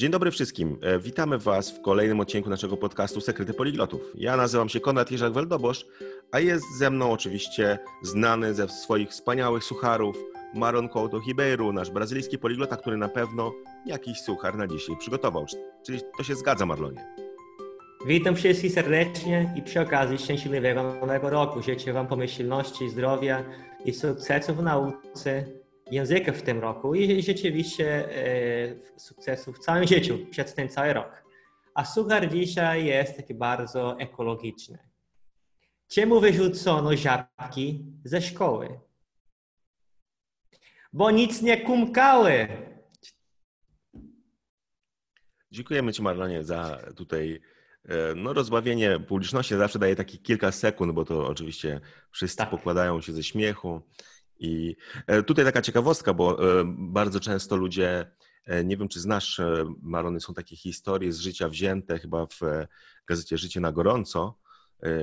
Dzień dobry wszystkim. E, witamy Was w kolejnym odcinku naszego podcastu Sekrety Poliglotów. Ja nazywam się Konrad Jerzak Weldobosz, a jest ze mną oczywiście znany ze swoich wspaniałych sucharów Maron Couto Ribeiro, nasz brazylijski poliglota, który na pewno jakiś suchar na dzisiaj przygotował. Czyli to się zgadza, Marlonie. Witam wszystkich serdecznie i przy okazji szczęśliwego nowego roku. Życzę Wam pomyślności, zdrowia i sukcesów w nauce języka w tym roku i rzeczywiście e, sukcesu w całym życiu przez ten cały rok. A suchar dzisiaj jest taki bardzo ekologiczny. Czemu wyrzucono żabki ze szkoły? Bo nic nie kumkały. Dziękujemy Ci Marlonie za tutaj e, no, rozbawienie publiczności. Zawsze daje taki kilka sekund, bo to oczywiście wszyscy tak. pokładają się ze śmiechu. I e, tutaj taka ciekawostka, bo e, bardzo często ludzie, e, nie wiem czy znasz, Marony, są takie historie z życia wzięte chyba w gazecie Życie na gorąco,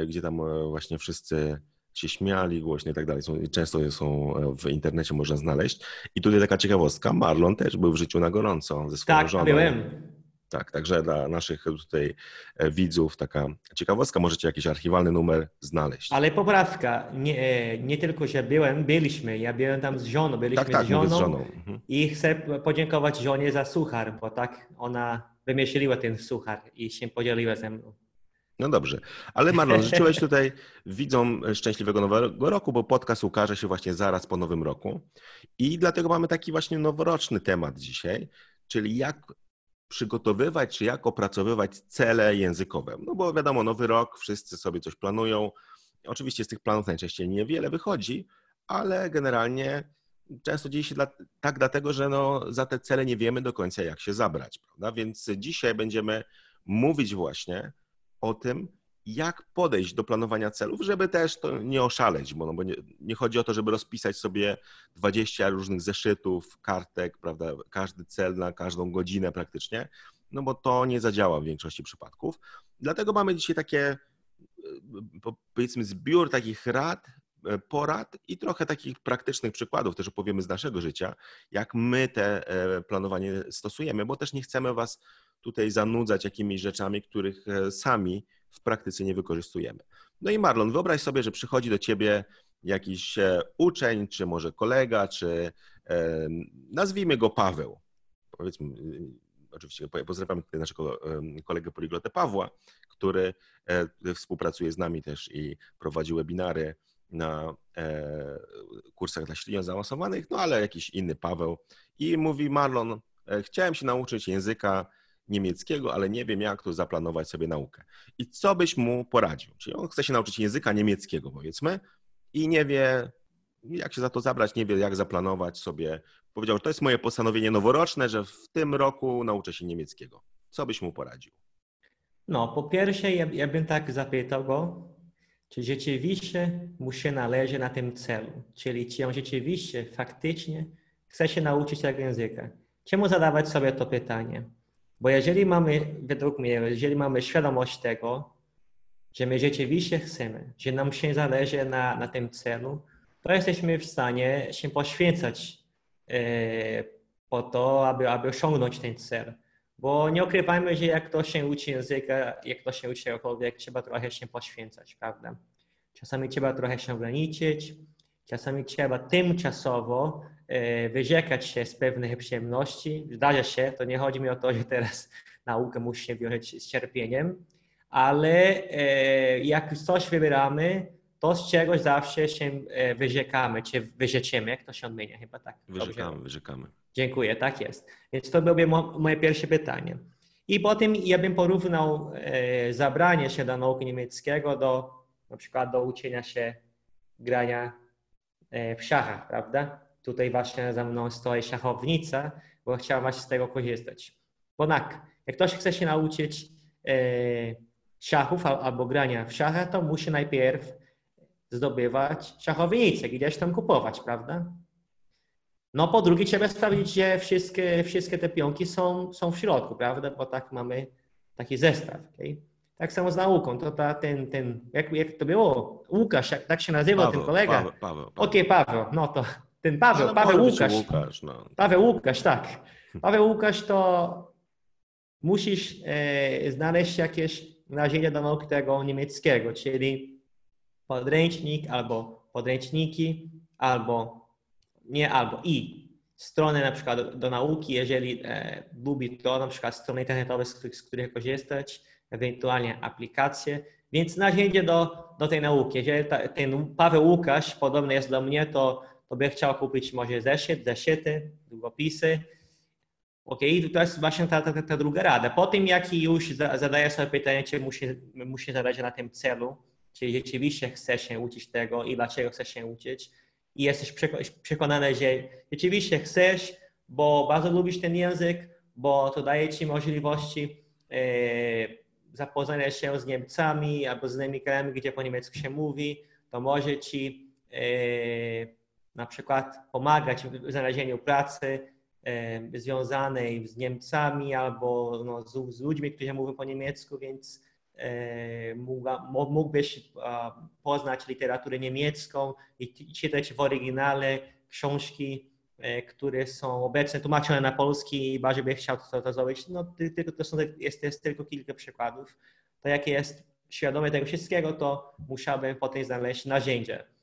gdzie tam właśnie wszyscy się śmiali głośno i tak dalej. Często są w internecie można znaleźć. I tutaj taka ciekawostka, Marlon też był w życiu na gorąco ze swoją tak, żoną. Tak, byłem. Tak, także dla naszych tutaj e, widzów taka ciekawostka, możecie jakiś archiwalny numer znaleźć. Ale poprawka, nie, e, nie tylko, że byłem, byliśmy, ja byłem tam z żoną, byliśmy tak, tak, z, żoną z żoną mhm. i chcę podziękować żonie za suchar, bo tak ona wymyśliła ten suchar i się podzieliła ze mną. No dobrze, ale Marlon, życzyłeś tutaj widzom szczęśliwego nowego roku, bo podcast ukaże się właśnie zaraz po nowym roku i dlatego mamy taki właśnie noworoczny temat dzisiaj, czyli jak przygotowywać, czy jak opracowywać cele językowe. No bo wiadomo, nowy rok, wszyscy sobie coś planują. Oczywiście z tych planów najczęściej niewiele wychodzi, ale generalnie często dzieje się dla, tak dlatego, że no, za te cele nie wiemy do końca, jak się zabrać. Prawda? Więc dzisiaj będziemy mówić właśnie o tym, jak podejść do planowania celów, żeby też to nie oszaleć, bo, no, bo nie, nie, chodzi o to, żeby rozpisać sobie 20 różnych zeszytów, kartek, prawda, każdy cel na każdą godzinę praktycznie, no bo to nie zadziała w większości przypadków. Dlatego mamy dzisiaj takie, e, powiedzmy, zbiór takich rad, e, porad i trochę takich praktycznych przykładów też opowiemy z naszego życia, jak my te e, planowanie stosujemy, bo też nie chcemy Was tutaj zanudzać jakimiś rzeczami, których sami w praktyce nie wykorzystujemy. No i Marlon, wyobraź sobie, że przychodzi do ciebie jakiś e, uczeń, czy może kolega, czy e, nazwijmy go Paweł. Powiedzmy, e, oczywiście pozdrawiam naszego kolegę poliglotę Pawła, który współpracuje z nami też i prowadzi webinary na kursach dla średnio zaawansowanych, no ale jakiś inny Paweł i mówi Marlon, chciałem się nauczyć języka niemieckiego, ale nie wiem, jak tu zaplanować sobie naukę. I co byś mu poradził? Czyli on chce się nauczyć języka niemieckiego, powiedzmy, i nie wie, jak się za to zabrać, nie wie, jak zaplanować sobie. Powiedział, to jest moje postanowienie noworoczne, że w tym roku nauczę się niemieckiego. Co byś mu poradził? No, po pierwsze, ja, ja bym tak zapytał go, czy rzeczywiście mu się należy na tym celu, czyli czy on rzeczywiście, faktycznie chce się nauczyć tego języka. Czemu zadawać sobie to pytanie? Bo jeżeli mamy, według mnie, jeżeli mamy świadomość tego, że my rzeczywiście chcemy, że nam się zależy na, na tym celu, to jesteśmy w stanie się poświęcać e, po to, aby, aby osiągnąć ten cel. Bo nie ukrywajmy, że jak to się uczy języka, jak to się uczy czegokolwiek, trzeba trochę się poświęcać, prawda? Czasami trzeba trochę się ograniczyć, czasami trzeba tymczasowo wyrzekać się z pewnych przyjemności. Zdarza się, to nie chodzi mi o to, że teraz naukę musi się wiązać z cierpieniem, ale e, jak coś wybieramy, to z czegoś zawsze się e, wyrzekamy, czy wyrzeczemy, jak to się odmienia chyba tak. Wyrzekamy, Dobrze. wyrzekamy. Dziękuję, tak jest. Więc to byłoby moje pierwsze pytanie. I potem ja bym porównał zabranie się do nauki niemieckiego do na przykład do uczenia się grania w szachach, prawda? Tutaj właśnie za mną stoi szachownica, bo chciałam właśnie z tego korzystać. Bo tak, jak ktoś chce się nauczyć e, szachów albo grania w szachy, to musi najpierw zdobywać szachownicę, gdzieś tam kupować, prawda? No po drugie trzeba sprawdzić, że wszystkie, wszystkie te pionki są, są w środku, prawda? Bo tak mamy taki zestaw. Okay? Tak samo z nauką. To ta, ten, ten jak, jak to było? Łukasz, jak, tak się nazywał Paweł, ten kolega? Paweł, Paweł, Paweł. Okej, okay, Paweł, no to ten Paweł, Paweł Łukasz. Łukasz no. Paweł Łukasz, tak. Paweł Łukasz to musisz e, znaleźć jakieś narzędzia do nauki tego niemieckiego, czyli podręcznik albo podręczniki, albo nie albo i strony na przykład do, do nauki, jeżeli e, lubi to, na przykład strony internetowe, z których, z których korzystać, ewentualnie aplikacje, więc narzędzie do, do tej nauki. Jeżeli ta, ten Paweł Łukasz podobny jest do mnie, to, to by chciał kupić może zeszyt, zeszyty, długopisy. Ok, to jest właśnie ta, ta, ta druga rada. Po tym, jak już zadaję sobie pytanie, czy musi, zadać na tym celu, czy rzeczywiście chcesz się uczyć tego i dlaczego chcesz się uczyć i jesteś przekonany, że rzeczywiście chcesz, bo bardzo lubisz ten język, bo to daje ci możliwości e, zapoznania się z Niemcami albo z innymi krajami, gdzie po niemiecku się mówi, to może ci e, na przykład pomagać w znalezieniu pracy e, związanej z Niemcami albo no, z, z, ludźmi, którzy mówią po niemiecku, więc e, mógłbyś poznać literaturę niemiecką i czytać w oryginale książki, które są obecne tłumaczone na polski i bardzo by chciał to, to zrobić. No, tylko to są, jest, jest tylko kilka przykładów. To jak jest świadomy tego wszystkiego, to musiałbym potem znaleźć narzędzie E,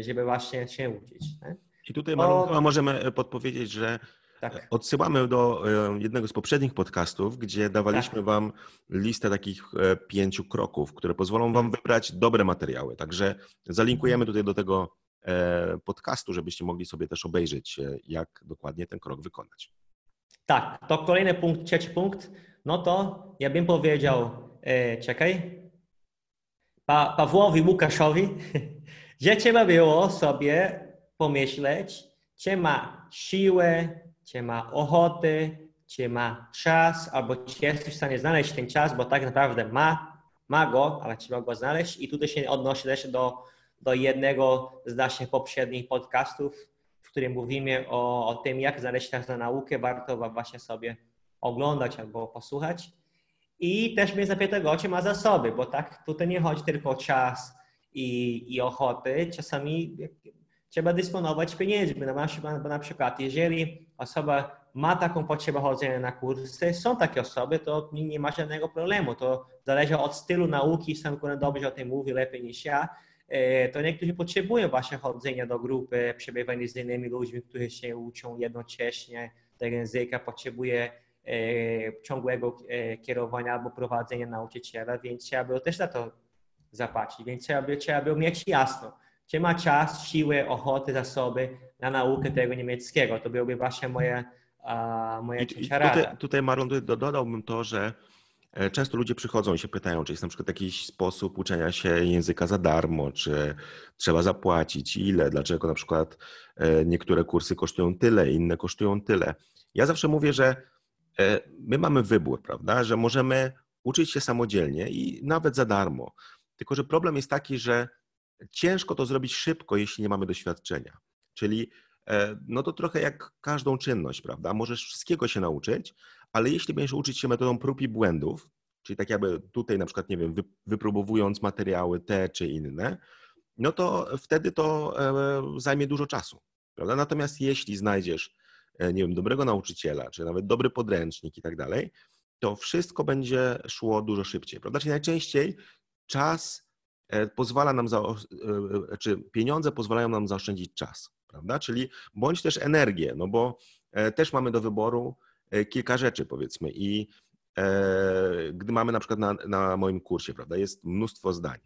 żeby właśnie się uczyć. Nie? I tutaj o... możemy podpowiedzieć, że tak. odsyłamy do e, jednego z poprzednich podcastów, gdzie dawaliśmy tak. Wam listę takich e, pięciu kroków, które pozwolą Wam tak. wybrać dobre materiały. Także zalinkujemy mhm. tutaj do tego podcastu, żebyście mogli sobie też obejrzeć, jak dokładnie ten krok wykonać. Tak, to kolejny punkt, trzeci punkt, no to ja bym powiedział, e, czekaj, pa, Pawłowi Łukaszowi, że trzeba było sobie pomyśleć, czy ma siłę, czy ma ochotę, czy ma czas, albo czy jesteś w stanie znaleźć ten czas, bo tak naprawdę ma, ma go, ale trzeba go znaleźć. I tutaj się odnosi też do, do jednego z naszych poprzednich podcastów, w którym mówimy o, o tym, jak znaleźć czas na naukę. Warto właśnie sobie oglądać albo posłuchać. I też mnie zapytał, czy ma zasoby, bo tak tutaj nie chodzi tylko o czas, i, i ochoty, czasami trzeba dysponować pieniędzmi. No bo na przykład, jeżeli osoba ma taką potrzebę chodzenia na kursy, są takie osoby, to nie ma żadnego problemu. To zależy od stylu nauki, sam Kuren dobrze o tym mówi, lepiej niż ja. E, to niektórzy potrzebują właśnie chodzenia do grupy, przebywania z innymi ludźmi, którzy się uczą jednocześnie tego języka, potrzebuje ciągłego e, kierowania albo prowadzenia nauczyciela, więc trzeba było też na to zapłacić. Więc trzeba by, trzeba by mieć jasno, czy ma czas, siłę, ochotę, zasoby na naukę tego niemieckiego. To byłoby właśnie moje, uh, moja I, Tutaj, tutaj Marlon, dodałbym to, że e, Często ludzie przychodzą i się pytają, czy jest na przykład jakiś sposób uczenia się języka za darmo, czy trzeba zapłacić, ile, dlaczego na przykład e, niektóre kursy kosztują tyle, inne kosztują tyle. Ja zawsze mówię, że e, my mamy wybór, prawda, że możemy uczyć się samodzielnie i nawet za darmo. Tylko, że problem jest taki, że ciężko to zrobić szybko, jeśli nie mamy doświadczenia. Czyli e, no to trochę jak każdą czynność, prawda? Możesz wszystkiego się nauczyć, ale jeśli będziesz uczyć się metodą prób i błędów, czyli tak jakby tutaj na przykład, nie wiem, wypróbowując materiały te czy inne, no to wtedy to e, zajmie dużo czasu, prawda? Natomiast jeśli znajdziesz, e, nie wiem, dobrego nauczyciela, czy nawet dobry podręcznik i tak dalej, to wszystko będzie szło dużo szybciej, prawda? Czyli najczęściej czas e, pozwala nam, za, e, e, czy pieniądze pozwalają nam zaoszczędzić czas, prawda? Czyli bądź też energię, no bo też mamy do wyboru kilka rzeczy, powiedzmy, i gdy mamy na przykład na, na moim kursie, prawda, jest mnóstwo zdań.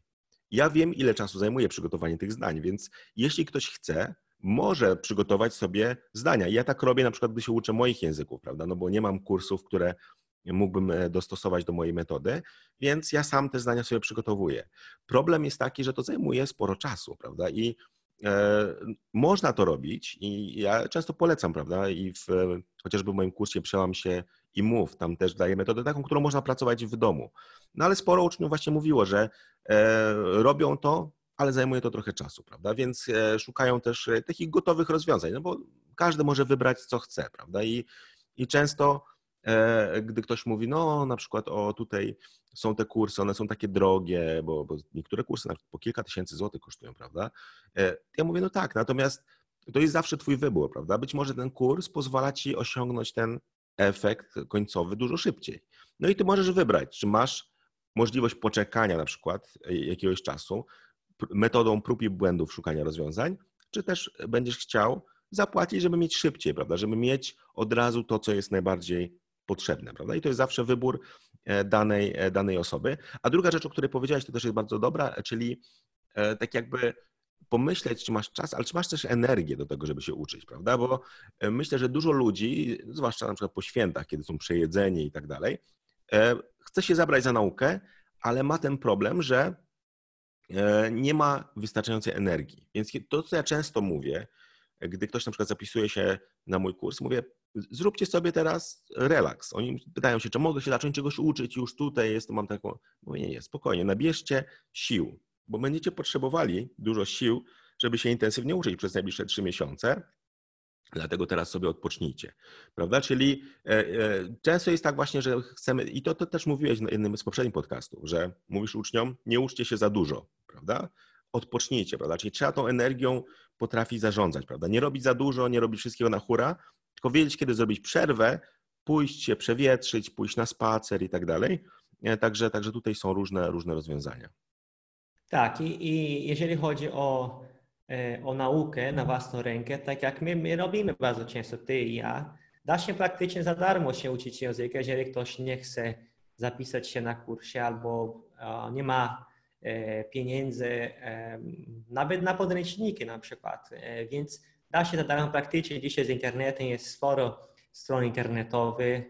Ja wiem, ile czasu zajmuje przygotowanie tych zdań, więc jeśli ktoś chce, może przygotować sobie zdania. Ja tak robię na przykład, gdy się uczę moich języków, prawda? No bo nie mam kursów, które mógłbym e, dostosować do mojej metody, więc ja sam te zdania sobie przygotowuję. Problem jest taki, że to zajmuje sporo czasu, prawda? I e, można to robić i ja często polecam, prawda? I w, chociażby w moim kursie Przełam się i mów, tam też daję metodę taką, którą można pracować w domu. No ale sporo uczniów właśnie mówiło, że e, robią to, ale zajmuje to trochę czasu, prawda? Więc e, szukają też e, takich gotowych rozwiązań, no bo każdy może wybrać co chce, prawda? I, i często gdy ktoś mówi, no na przykład o tutaj są te kursy, one są takie drogie, bo, bo niektóre kursy nawet po kilka tysięcy złotych kosztują, prawda? E, ja mówię, no tak, natomiast to jest zawsze twój wybór, prawda? Być może ten kurs pozwala ci osiągnąć ten efekt końcowy dużo szybciej. No i ty możesz wybrać, czy masz możliwość poczekania na przykład jakiegoś czasu metodą prób i błędów szukania rozwiązań, czy też będziesz chciał zapłacić, żeby mieć szybciej, prawda, żeby mieć od razu to, co jest najbardziej potrzebne, prawda? I to jest zawsze wybór e, danej, e, danej osoby. A druga rzecz, o której powiedziałeś, to też jest bardzo dobra, czyli e, tak jakby pomyśleć, czy masz czas, ale czy masz też energię do tego, żeby się uczyć, prawda? Bo myślę, że dużo ludzi, zwłaszcza na przykład po świętach, kiedy są przejedzeni i tak dalej, chce się zabrać za naukę, ale ma ten problem, że nie ma wystarczającej energii. Więc to, co ja często mówię, gdy ktoś na przykład zapisuje się na mój kurs, mówię, zróbcie sobie teraz relaks. Oni pytają się, czy mogę się zacząć czegoś uczyć już tutaj, jest, mam taką, mówię, nie, nie, spokojnie, nabierzcie sił, bo będziecie potrzebowali dużo sił, żeby się intensywnie uczyć przez najbliższe trzy miesiące, Dlatego teraz sobie odpocznijcie, prawda? Czyli e, e, często jest tak właśnie, że chcemy, i to, to też mówiłeś na jednym z poprzednich podcastów, że mówisz uczniom, nie uczcie się za dużo, prawda? Odpocznijcie, prawda? Czyli trzeba tą energią potrafić zarządzać, prawda? Nie robić za dużo, nie robić wszystkiego na hura, tylko wiedzieć, kiedy zrobić przerwę, pójść się przewietrzyć, pójść na spacer i tak dalej. E, także, także tutaj są różne, różne rozwiązania. Tak, i, i jeżeli chodzi o, e, o naukę na własną rękę, tak jak my, my robimy bardzo często, ty i ja, da się praktycznie za darmo się uczyć języka, jeżeli ktoś nie chce zapisać się na kursie albo nie ma e, pieniędzy, nawet na podręczniki na przykład. Więc da się za darmo praktycznie. Dzisiaj z internetem jest sporo stron internetowych.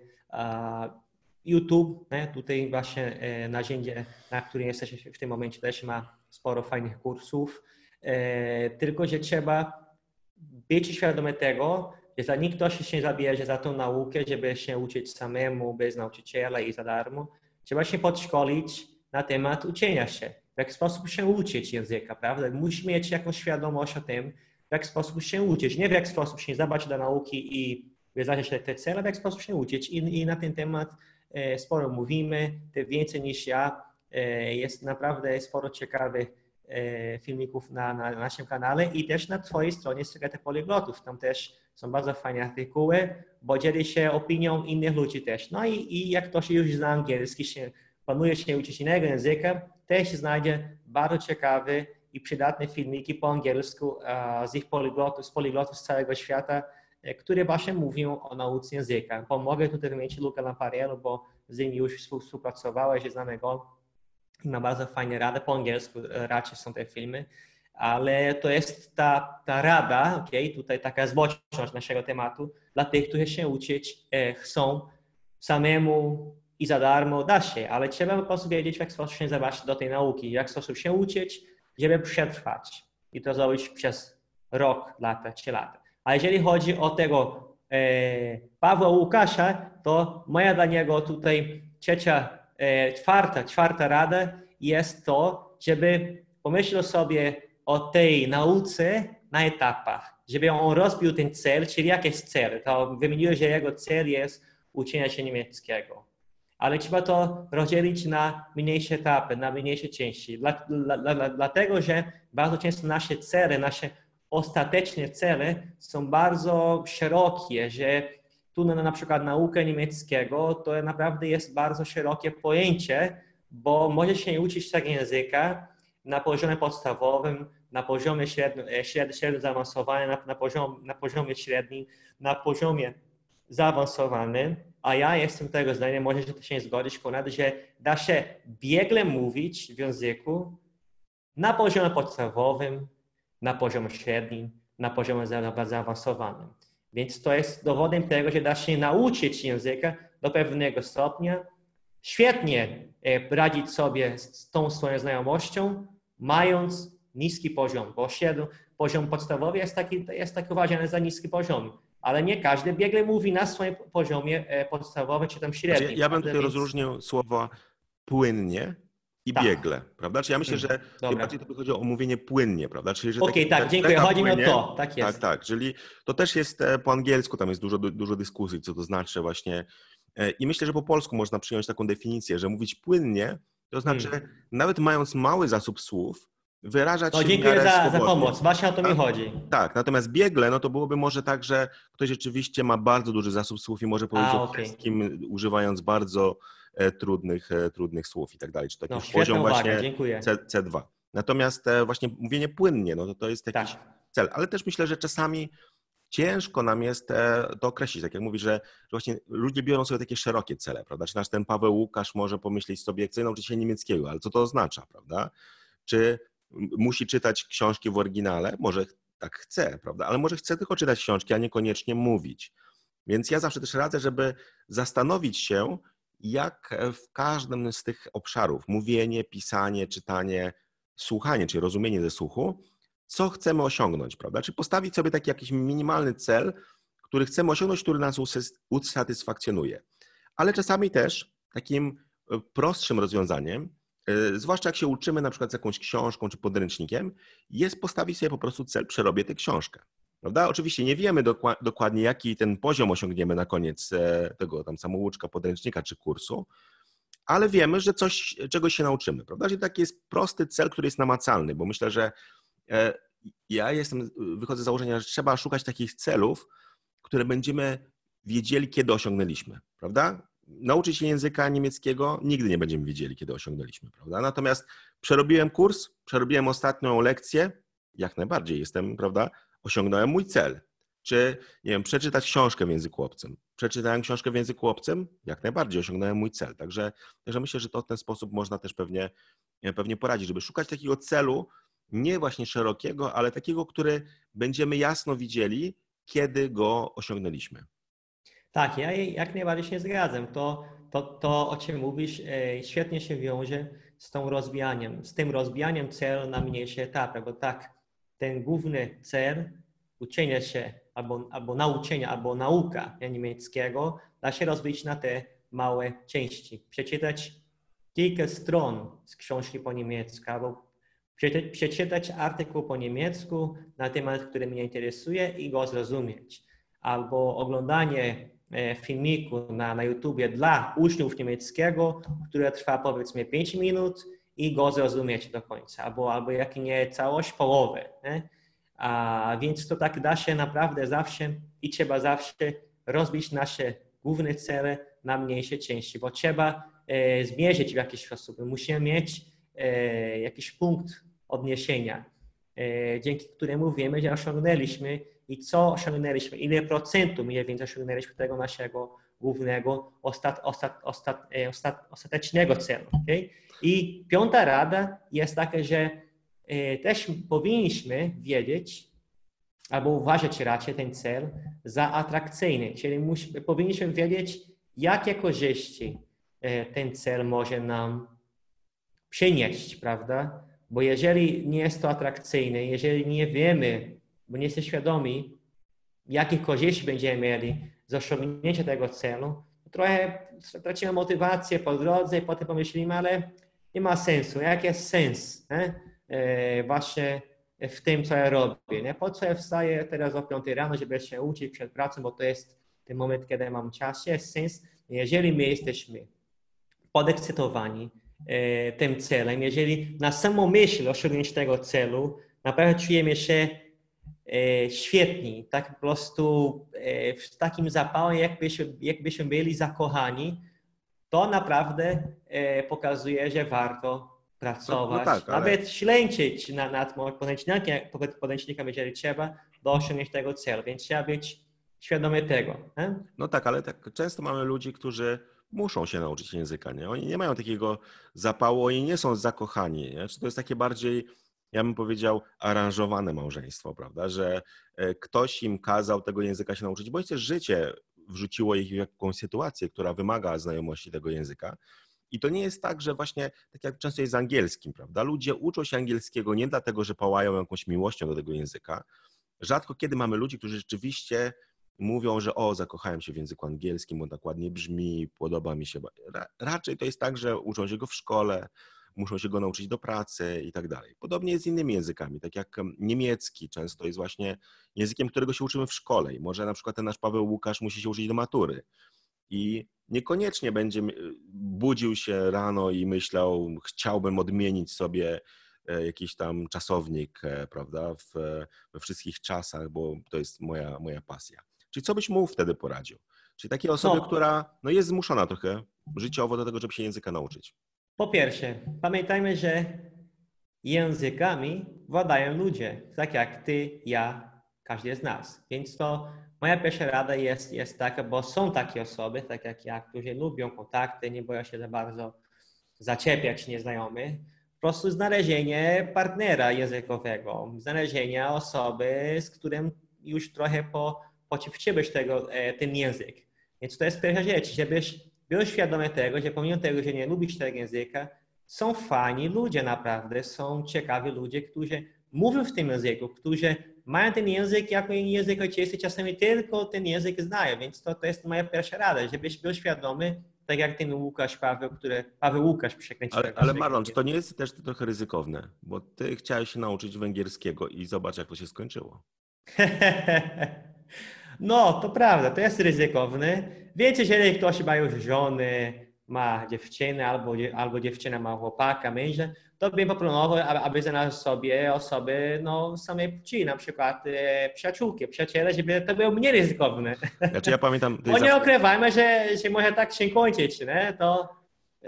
YouTube, nie? tutaj właśnie e, narzędzie, na którym jesteśmy w tym momencie też ma sporo fajnych kursów. E, tylko, że trzeba być świadomy tego, że zanim ktoś się zabierze za tą naukę, żeby się uczyć samemu, bez nauczyciela i za darmo, trzeba się podszkolić na temat uczenia się. W jaki sposób się uczyć języka, prawda? Musi mieć jakąś świadomość o tym, w jaki sposób się uczyć. Nie w jaki sposób się zabrać do nauki i wyznaczyć te cele, w jaki sposób się uczyć. I, i na ten temat e, sporo mówimy, te więcej niż ja. E, jest naprawdę sporo ciekawych e, filmików na, na, naszym kanale i też na Twojej stronie Sekrety Poliglotów. Tam też są bardzo fajne artykuły, bo dzieli się opinią innych ludzi też. No i, i jak ktoś już zna angielski, się, planuje się uczyć innego języka, też znajdzie bardzo ciekawy i przydatne filmiki po angielsku z ich poliglotów, z poliglotów z całego świata, e, które właśnie mówią o nauce języka. Pomogę tutaj wymienić Luka Lamparello, bo z nim już współpracowałeś, znamy go ma bardzo fajne rady. Po angielsku e, raczej są te filmy, ale to jest ta, ta rada, okay? tutaj taka zboczność naszego tematu, dla tych, którzy się uczyć e, chcą samemu i za darmo, da się, ale trzeba po prostu wiedzieć, w jaki sposób się zabrać do tej nauki, w jaki sposób się uczyć, żeby przetrwać i to zrobić przez rok, lata, trzy lata. A jeżeli chodzi o tego e, Pawła Łukasza, to moja dla niego tutaj trzecia, e, czwarta, czwarta rada jest to, żeby pomyślał sobie o tej nauce na etapach, żeby on rozbił ten cel, czyli jaki jest cel. To wymieniłeś, że jego cel jest uczenia się niemieckiego ale trzeba to rozdzielić na mniejsze etapy, na mniejsze części. Dla, dla, dla, dlatego, że bardzo często nasze cele, nasze ostateczne cele są bardzo szerokie, że tu na, na przykład naukę niemieckiego to naprawdę jest bardzo szerokie pojęcie, bo może się uczyć tego języka na poziomie podstawowym, na poziomie średnim, średnim, średnim zaawansowanym, na, na, poziom, na poziomie średnim, na poziomie zaawansowanym a ja jestem tego zdania, może się to się zgodzić, Konrad, że da się biegle mówić w języku na poziomie podstawowym, na poziomie średnim, na poziomie zaawansowanym. Więc to jest dowodem tego, że da się nauczyć języka do pewnego stopnia, świetnie e, radzić sobie z tą swoją znajomością, mając niski poziom, bo poziom podstawowy jest taki, jest taki uważany za niski poziom ale nie każdy biegle mówi na swoim poziomie e, podstawowym czy tam znaczy, średnim. Ja, ja bym tutaj więc... rozróżnił słowa płynnie i tak. biegle, prawda? Czyli ja myślę, że Dobra. bardziej to chodzi o mówienie płynnie, prawda? Okej, okay, tak, dziękuję. Chodzi mi o to, tak jest. Tak, tak, czyli to też jest e, po angielsku, tam jest dużo, dużo dyskusji, co to znaczy właśnie. E, I myślę, że po polsku można przyjąć taką definicję, że mówić płynnie, to znaczy hmm. nawet mając mały zasób słów, wyrażać no, się dziękuję za, za pomoc, właśnie o to mi chodzi. Tak, natomiast biegle, no to byłoby może tak, że ktoś rzeczywiście ma bardzo duży zasób słów i może powiedzieć A, okay. o wszystkim, używając bardzo e, trudnych, e, trudnych słów i tak dalej, czy taki no, poziom właśnie. C, C2. Natomiast e, właśnie mówienie płynnie, no to, to jest jakiś tak. cel, ale też myślę, że czasami ciężko nam jest to określić. Tak jak mówi, że, że właśnie ludzie biorą sobie takie szerokie cele, prawda? Czy nasz ten Paweł Łukasz może pomyśleć sobie, chcę nauczyć się niemieckiego, ale co to oznacza, prawda? Czy musi czytać książki w oryginale? Może tak chce, prawda? Ale może chce tylko czytać książki, a niekoniecznie mówić. Więc ja zawsze też radzę, żeby zastanowić się, jak w każdym z tych obszarów mówienie, pisanie, czytanie, słuchanie, czyli rozumienie ze słuchu, co chcemy osiągnąć, prawda? Czy postawić sobie taki jakiś minimalny cel, który chcemy osiągnąć, który nas usatysfakcjonuje. Ale czasami też takim e, prostszym rozwiązaniem, zwłaszcza jak się uczymy na przykład z jakąś książką czy podręcznikiem, jest postawić sobie po prostu cel, przerobię tę książkę. Prawda? Oczywiście nie wiemy dokładnie, jaki ten poziom osiągniemy na koniec e, tego tam samouczka, podręcznika czy kursu, ale wiemy, że coś, czegoś się nauczymy. Prawda? Że taki jest prosty cel, który jest namacalny, bo myślę, że E, ja jestem, wychodzę z założenia, że trzeba szukać takich celów, które będziemy wiedzieli, kiedy osiągnęliśmy, prawda? Nauczyć się języka niemieckiego nigdy nie będziemy wiedzieli, kiedy osiągnęliśmy, prawda? Natomiast przerobiłem kurs, przerobiłem ostatnią lekcję, jak najbardziej jestem, prawda? Osiągnąłem mój cel. Czy, nie wiem, przeczytać książkę w języku obcym. Przeczytałem książkę w języku obcym, jak najbardziej osiągnąłem mój cel. Także, także myślę, że to w ten sposób można też pewnie, pewnie poradzić, żeby szukać takiego celu, nie właśnie szerokiego, ale takiego, który będziemy jasno widzieli, kiedy go osiągnęliśmy. Tak, ja jak najbardziej się zgadzam. To, to, to o czym mówisz, e, świetnie się wiąże z tą rozbijaniem, z tym rozbijaniem celu na mniejsze etapy, bo tak, ten główny cel uczenia się albo, albo nauczenia, albo nauka niemieckiego da się rozbić na te małe części. Przeczytać kilka stron z książki po niemiecku, albo przeczytać artykuł po niemiecku na temat, który mnie interesuje i go zrozumieć. Albo oglądanie filmiku na, na YouTubie dla uczniów niemieckiego, które trwa powiedzmy 5 minut i go zrozumieć do końca, albo, albo jak nie całość, połowę. Nie? A więc to tak da się naprawdę zawsze i trzeba zawsze rozbić nasze główne cele na mniejsze części, bo trzeba e, zmierzyć w jakiś sposób. Musimy mieć e, jakiś punkt odniesienia, e, dzięki któremu wiemy, że osiągnęliśmy i co osiągnęliśmy, ile procentów mniej więcej osiągnęliśmy tego naszego głównego, ostat, ostat, ostat, e, ostat, ostatecznego celu. Okay? I piąta rada jest taka, że e, też powinniśmy wiedzieć, albo uważać raczej ten cel za atrakcyjny, czyli musimy, powinniśmy wiedzieć, jakie korzyści ten cel może nam przynieść, prawda? Bo jeżeli nie jest to atrakcyjne, jeżeli nie wiemy, bo nie jesteśmy świadomi, jakie korzyści będziemy mieli z osiągnięcia tego celu, trochę tracimy motywację po drodze i potem pomyślimy, ale nie ma sensu. Jaki jest sens nie? E, właśnie w tym, co ja robię? Nie? Po co ja wstaję teraz o 5 rano, żeby się uczyć przed pracą, bo to jest ten moment, kiedy mam czas. Jest sens, jeżeli my jesteśmy podekscytowani, E, tym celem, jeżeli na samą myśl osiągnięcia tego celu naprawdę czujemy się świetni, tak po prostu e, w takim zapale, jakbyśmy, jakbyśmy byli zakochani, to naprawdę pokazuje, że warto pracować, no, no tak, ale... nawet ślęczyć na, nad podręcznikami, jeżeli trzeba, do osiągnięcia tego celu, więc trzeba być świadomy tego. Nie? No tak, ale tak często mamy ludzi, którzy muszą się nauczyć języka, nie? Oni nie mają takiego zapału, oni nie są zakochani, nie? Czy to jest takie bardziej, ja bym powiedział, aranżowane małżeństwo, prawda? Że e, ktoś im kazał tego języka się nauczyć, bo też życie wrzuciło ich w jakąś sytuację, która wymaga znajomości tego języka. I to nie jest tak, że właśnie, tak jak często jest z angielskim, prawda? Ludzie uczą się angielskiego nie dlatego, że pałają jakąś miłością do tego języka. Rzadko kiedy mamy ludzi, którzy rzeczywiście mówią, że o, zakochałem się w języku angielskim, bo tak ładnie brzmi, podoba mi się. Raczej to jest tak, że uczą się go w szkole, muszą się go nauczyć do pracy i tak dalej. Podobnie jest z innymi językami, tak jak niemiecki często jest właśnie językiem, którego się uczymy w szkole i może na przykład ten nasz Paweł Łukasz musi się uczyć do matury i niekoniecznie będzie budził się rano i myślał, chciałbym odmienić sobie jakiś tam czasownik, prawda, w, we wszystkich czasach, bo to jest moja, moja pasja. Czyli co byś mu wtedy poradził? Czyli takiej osoby, no. która no, jest zmuszona trochę życiowo do tego, żeby się języka nauczyć. Po pierwsze, pamiętajmy, że językami władają ludzie, tak jak ty, ja, każdy z nas. Więc to moja pierwsza rada jest, jest taka, bo są takie osoby, tak jak ja, którzy lubią kontakty, nie boją się za bardzo zaczepiać nieznajomych. Po prostu znalezienie partnera językowego, znalezienie osoby, z którym już trochę po, pociwczyłeś tego, e, ten język. Więc to jest pierwsza rzecz, żebyś był świadomy tego, że pomimo tego, że nie lubisz tego języka, są fajni ludzie naprawdę, są ciekawi ludzie, którzy mówią w tym języku, którzy mają ten język jako język ojczysty, czasami tylko ten język znają, więc to, to jest moja pierwsza rada, żebyś był świadomy, tak jak ten Łukasz Paweł, który, Paweł Łukasz przekręcił. Ale, ale Marlon, czy to nie jest też trochę ryzykowne? Bo ty chciałeś się nauczyć węgierskiego i zobacz, jak to się skończyło. no, to prawda, to jest ryzykowne. Wiecie, jeżeli ktoś ma już żony, ma dziewczynę albo, albo dziewczyna ma chłopaka, męża, to bym proponował, aby znaleźć sobie osoby no, samej płci, na przykład e, przyjaciółki, przyjaciele, żeby to było mniej ryzykowne. Znaczy ja pamiętam... Bo nie ukrywajmy, że, że może tak się kończyć, nie? To,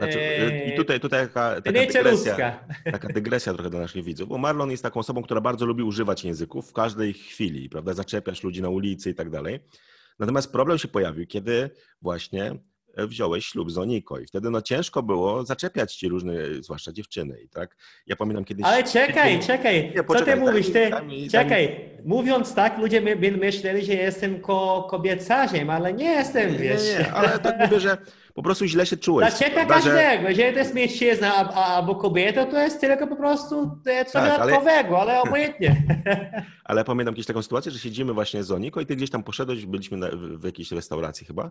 znaczy, e, I tutaj, tutaj taka, taka, dygresja, taka dygresja trochę dla naszych widzów, bo Marlon jest taką osobą, która bardzo lubi używać języków w każdej chwili, prawda? Zaczepiasz ludzi na ulicy i tak dalej. Natomiast problem się pojawił, kiedy właśnie E, wziąłeś ślub z Oniko i wtedy no ciężko było zaczepiać ci różne, zwłaszcza dziewczyny tak. Ja pamiętam kiedyś... Ale czekaj, czekaj, nie, poczekaj, co ty mówisz? Ty, czekaj, mówiąc tak, ludzie by myśleli, że jestem ko kobiecarzem, ale nie jestem, wiesz. Nie, nie, ale tak mówię, że po prostu źle się czułeś. Zaczepia każdego, że... jeżeli to jest mężczyzna albo kobieta, to jest tylko po prostu coś tak, dodatkowego, ale, ale obojętnie. Ale pamiętam kiedyś taką sytuację, że siedzimy właśnie z Oniko i ty gdzieś tam poszedłeś, byliśmy na, w jakiejś restauracji chyba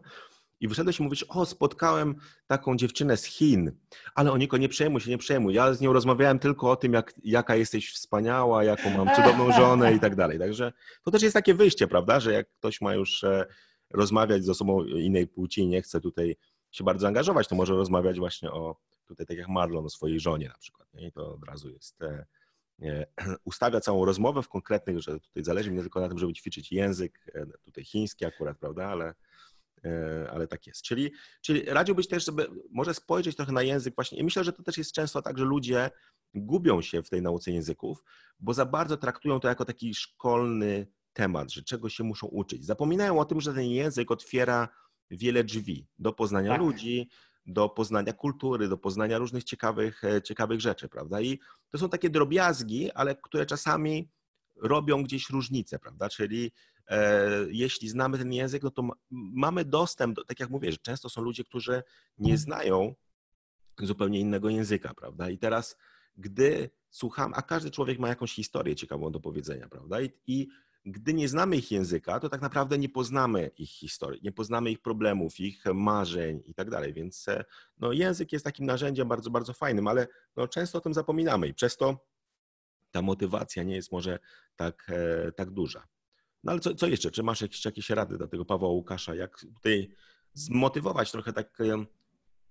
i wyszedłeś i mówisz, o, spotkałem taką dziewczynę z Chin, ale Oniko, nie przejmuj się, nie przejmuj. Ja z nią rozmawiałem tylko o tym, jak, jaka jesteś wspaniała, jaką mam cudowną żonę i tak dalej. Także to też jest takie wyjście, prawda, że jak ktoś ma już e, rozmawiać z osobą innej płci i nie chce tutaj się bardzo angażować, to może rozmawiać właśnie o, tutaj tak jak Marlon, o swojej żonie na przykład. Nie? I to od razu jest, e, e, ustawia całą rozmowę w konkretnych, że tutaj zależy mi nie tylko na tym, żeby ćwiczyć język, e, tutaj chiński akurat, prawda, ale, ale tak jest. Czyli, czyli radziłbyś też, żeby może spojrzeć trochę na język właśnie i myślę, że to też jest często tak, że ludzie gubią się w tej nauce języków, bo za bardzo traktują to jako taki szkolny temat, że czego się muszą uczyć. Zapominają o tym, że ten język otwiera wiele drzwi do poznania tak. ludzi, do poznania kultury, do poznania różnych ciekawych, e, ciekawych rzeczy, prawda? I to są takie drobiazgi, ale które czasami robią gdzieś różnicę, prawda? Czyli e, jeśli znamy ten język, no to ma, mamy dostęp, do, tak jak mówię, że często są ludzie, którzy nie znają zupełnie innego języka, prawda? I teraz, gdy słucham, a każdy człowiek ma jakąś historię ciekawą do powiedzenia, prawda? I, i gdy nie znamy ich języka, to tak naprawdę nie poznamy ich historii, nie poznamy ich problemów, ich marzeń i tak dalej. Więc e, no, język jest takim narzędziem bardzo, bardzo fajnym, ale no, często o tym zapominamy i przez to ta motywacja nie jest może tak, e, tak duża. No ale co, co jeszcze? Czy masz jakieś, jakieś rady dla tego Pawła Łukasza? Jak tutaj zmotywować trochę tak, e,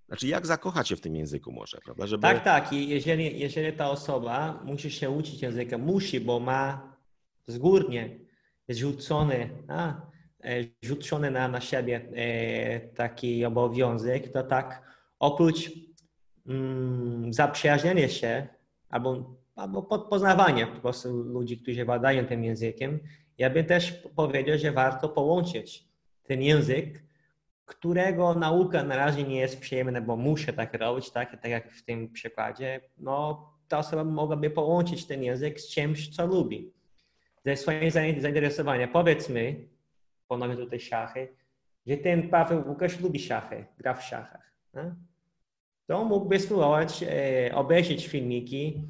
znaczy jak zakochać się w tym języku może, prawda? Żeby... Tak, tak. Jeżeli, jeżeli ta osoba musi się uczyć języka, musi, bo ma zgórnie zrzucony, a, e, rzucony na, na siebie e, taki obowiązek, to tak oprócz mm, zaprzyjaźnienia się albo, albo poznawania po prostu ludzi, którzy badają tym językiem, ja bym też powiedział, że warto połączyć ten język, którego nauka na razie nie jest przyjemna, bo muszę tak robić, tak, tak jak w tym przykładzie, no ta osoba mogłaby połączyć ten język z czymś, co lubi ze swoim zainteresowaniem. Powiedzmy, ponownie tutaj szachy, że ten Paweł Łukasz lubi szachy, gra w szachach. Nie? To mógłby spróbować e, obejrzeć filmiki,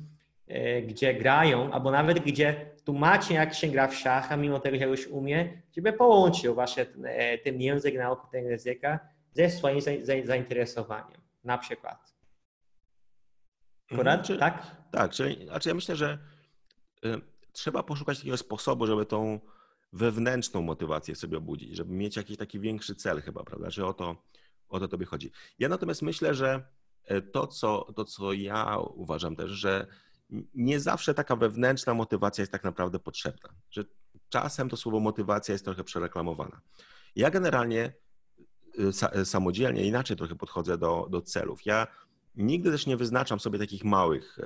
e, gdzie grają, albo nawet gdzie tłumaczy, jak się gra w szachy, mimo tego, że już umie, żeby połączył właśnie ten, e, ten język, naukę tego języka ze swoim zainteresowaniem, na przykład. Akurat, mhm, tak? Tak, czyli znaczy ja myślę, że y, trzeba poszukać takiego sposobu, żeby tą wewnętrzną motywację sobie obudzić, żeby mieć jakiś taki większy cel chyba, prawda, że o to, o to tobie chodzi. Ja natomiast myślę, że e, to co, to, co ja uważam też, że nie zawsze taka wewnętrzna motywacja jest tak naprawdę potrzebna. Że czasem to słowo motywacja jest trochę przereklamowana. Ja generalnie y, samodzielnie inaczej trochę podchodzę do, do celów. Ja nigdy też nie wyznaczam sobie takich małych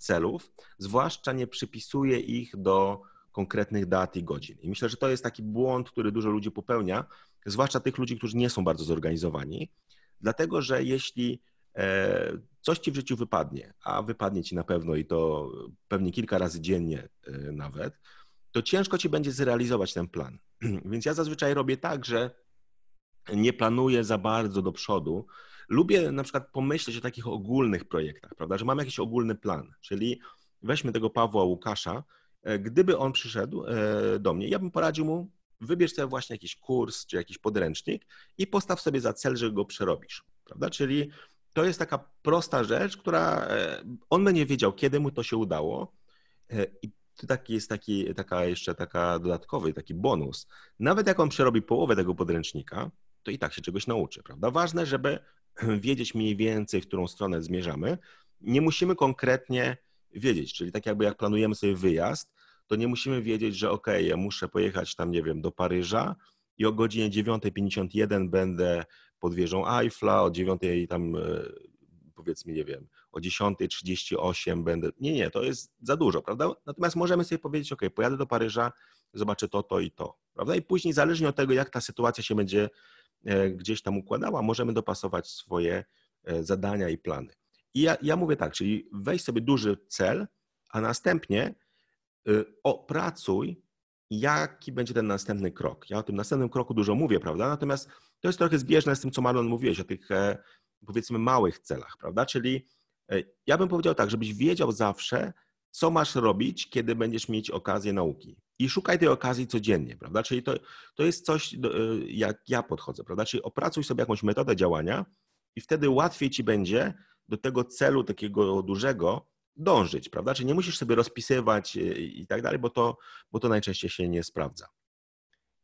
celów, zwłaszcza nie przypisuję ich do konkretnych dat i godzin. I myślę, że to jest taki błąd, który dużo ludzi popełnia, zwłaszcza tych ludzi, którzy nie są bardzo zorganizowani, dlatego że jeśli e, coś ci w życiu wypadnie, a wypadnie ci na pewno i to pewnie kilka razy dziennie e, nawet, to ciężko ci będzie zrealizować ten plan. Więc ja zazwyczaj robię tak, że nie planuję za bardzo do przodu. Lubię na przykład pomyśleć o takich ogólnych projektach, prawda, że mam jakiś ogólny plan, czyli weźmy tego Pawła Łukasza, e, gdyby on przyszedł do mnie, ja bym poradził mu, wybierz sobie właśnie jakiś kurs czy jakiś podręcznik i postaw sobie za cel, że go przerobisz, prawda? Czyli to jest taka prosta rzecz, która e, on będzie wiedział, kiedy mu to się udało e, i taki jest taki, taka jeszcze taka dodatkowy, taki bonus. Nawet jak on przerobi połowę tego podręcznika, to i tak się czegoś nauczy, prawda? Ważne, żeby wiedzieć mniej więcej, w którą stronę zmierzamy. Nie musimy konkretnie wiedzieć, czyli tak jakby jak planujemy sobie wyjazd, to nie musimy wiedzieć, że ok, ja muszę pojechać tam, nie wiem, do Paryża i o godzinie 9.51 będę pod wieżą Eiffla, o 9 tam e, powiedzmy, nie wiem, o 10.38 będę. Nie, nie, to jest za dużo, prawda? Natomiast możemy sobie powiedzieć, ok, pojadę do Paryża, zobaczę to, to i to, prawda? I później, zależnie od tego, jak ta sytuacja się będzie gdzieś tam układała, możemy dopasować swoje e, zadania i plany. I ja, ja mówię tak, czyli weź sobie duży cel, a następnie Y, opracuj, jaki będzie ten następny krok. Ja o tym następnym kroku dużo mówię, prawda? Natomiast to jest trochę zbieżne z tym, co Marlon mówiłeś o tych e, powiedzmy małych celach, prawda? Czyli e, ja bym powiedział tak, żebyś wiedział zawsze, co masz robić, kiedy będziesz mieć okazję nauki. I szukaj tej okazji codziennie, prawda? Czyli to, to jest coś, e, jak ja podchodzę, prawda? Czyli opracuj sobie jakąś metodę działania i wtedy łatwiej ci będzie do tego celu takiego dużego dążyć, prawda? Czyli nie musisz sobie rozpisywać e, i tak dalej, bo to, bo to najczęściej się nie sprawdza.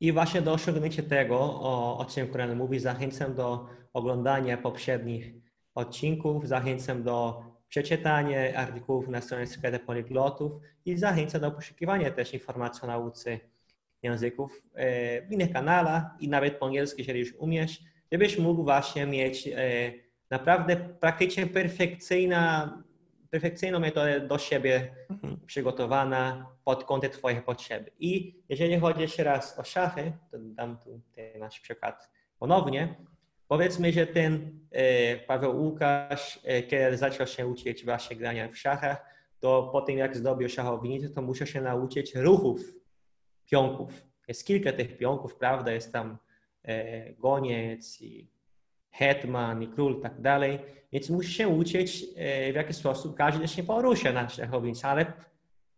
I właśnie do osiągnięcia tego, o, o czym Koran mówi, zachęcam do oglądania poprzednich odcinków, zachęcam do przeczytania artykułów na stronie Sekretu Poliglotów i zachęcam do poszukiwania też informacji o nauce języków e, w innych kanałach i nawet po angielsku, jeżeli już umiesz, żebyś mógł właśnie mieć e, naprawdę praktycznie perfekcyjna perfekcyjną metodę do siebie mhm. przygotowana pod kątem Twoich potrzeb. I jeżeli chodzi jeszcze raz o szachy, to dam tu ten nasz przykład ponownie. Powiedzmy, że ten e, Paweł Łukasz, e, kiedy zaczął się uczyć właśnie grania w szachach, to po tym jak zdobył szachownicę, to musiał się nauczyć ruchów pionków. Jest kilka tych pionków, prawda? Jest tam e, goniec i hetman i król i tak dalej. Więc musi się uczyć, w jaki sposób każdy się porusza na szachownicy, ale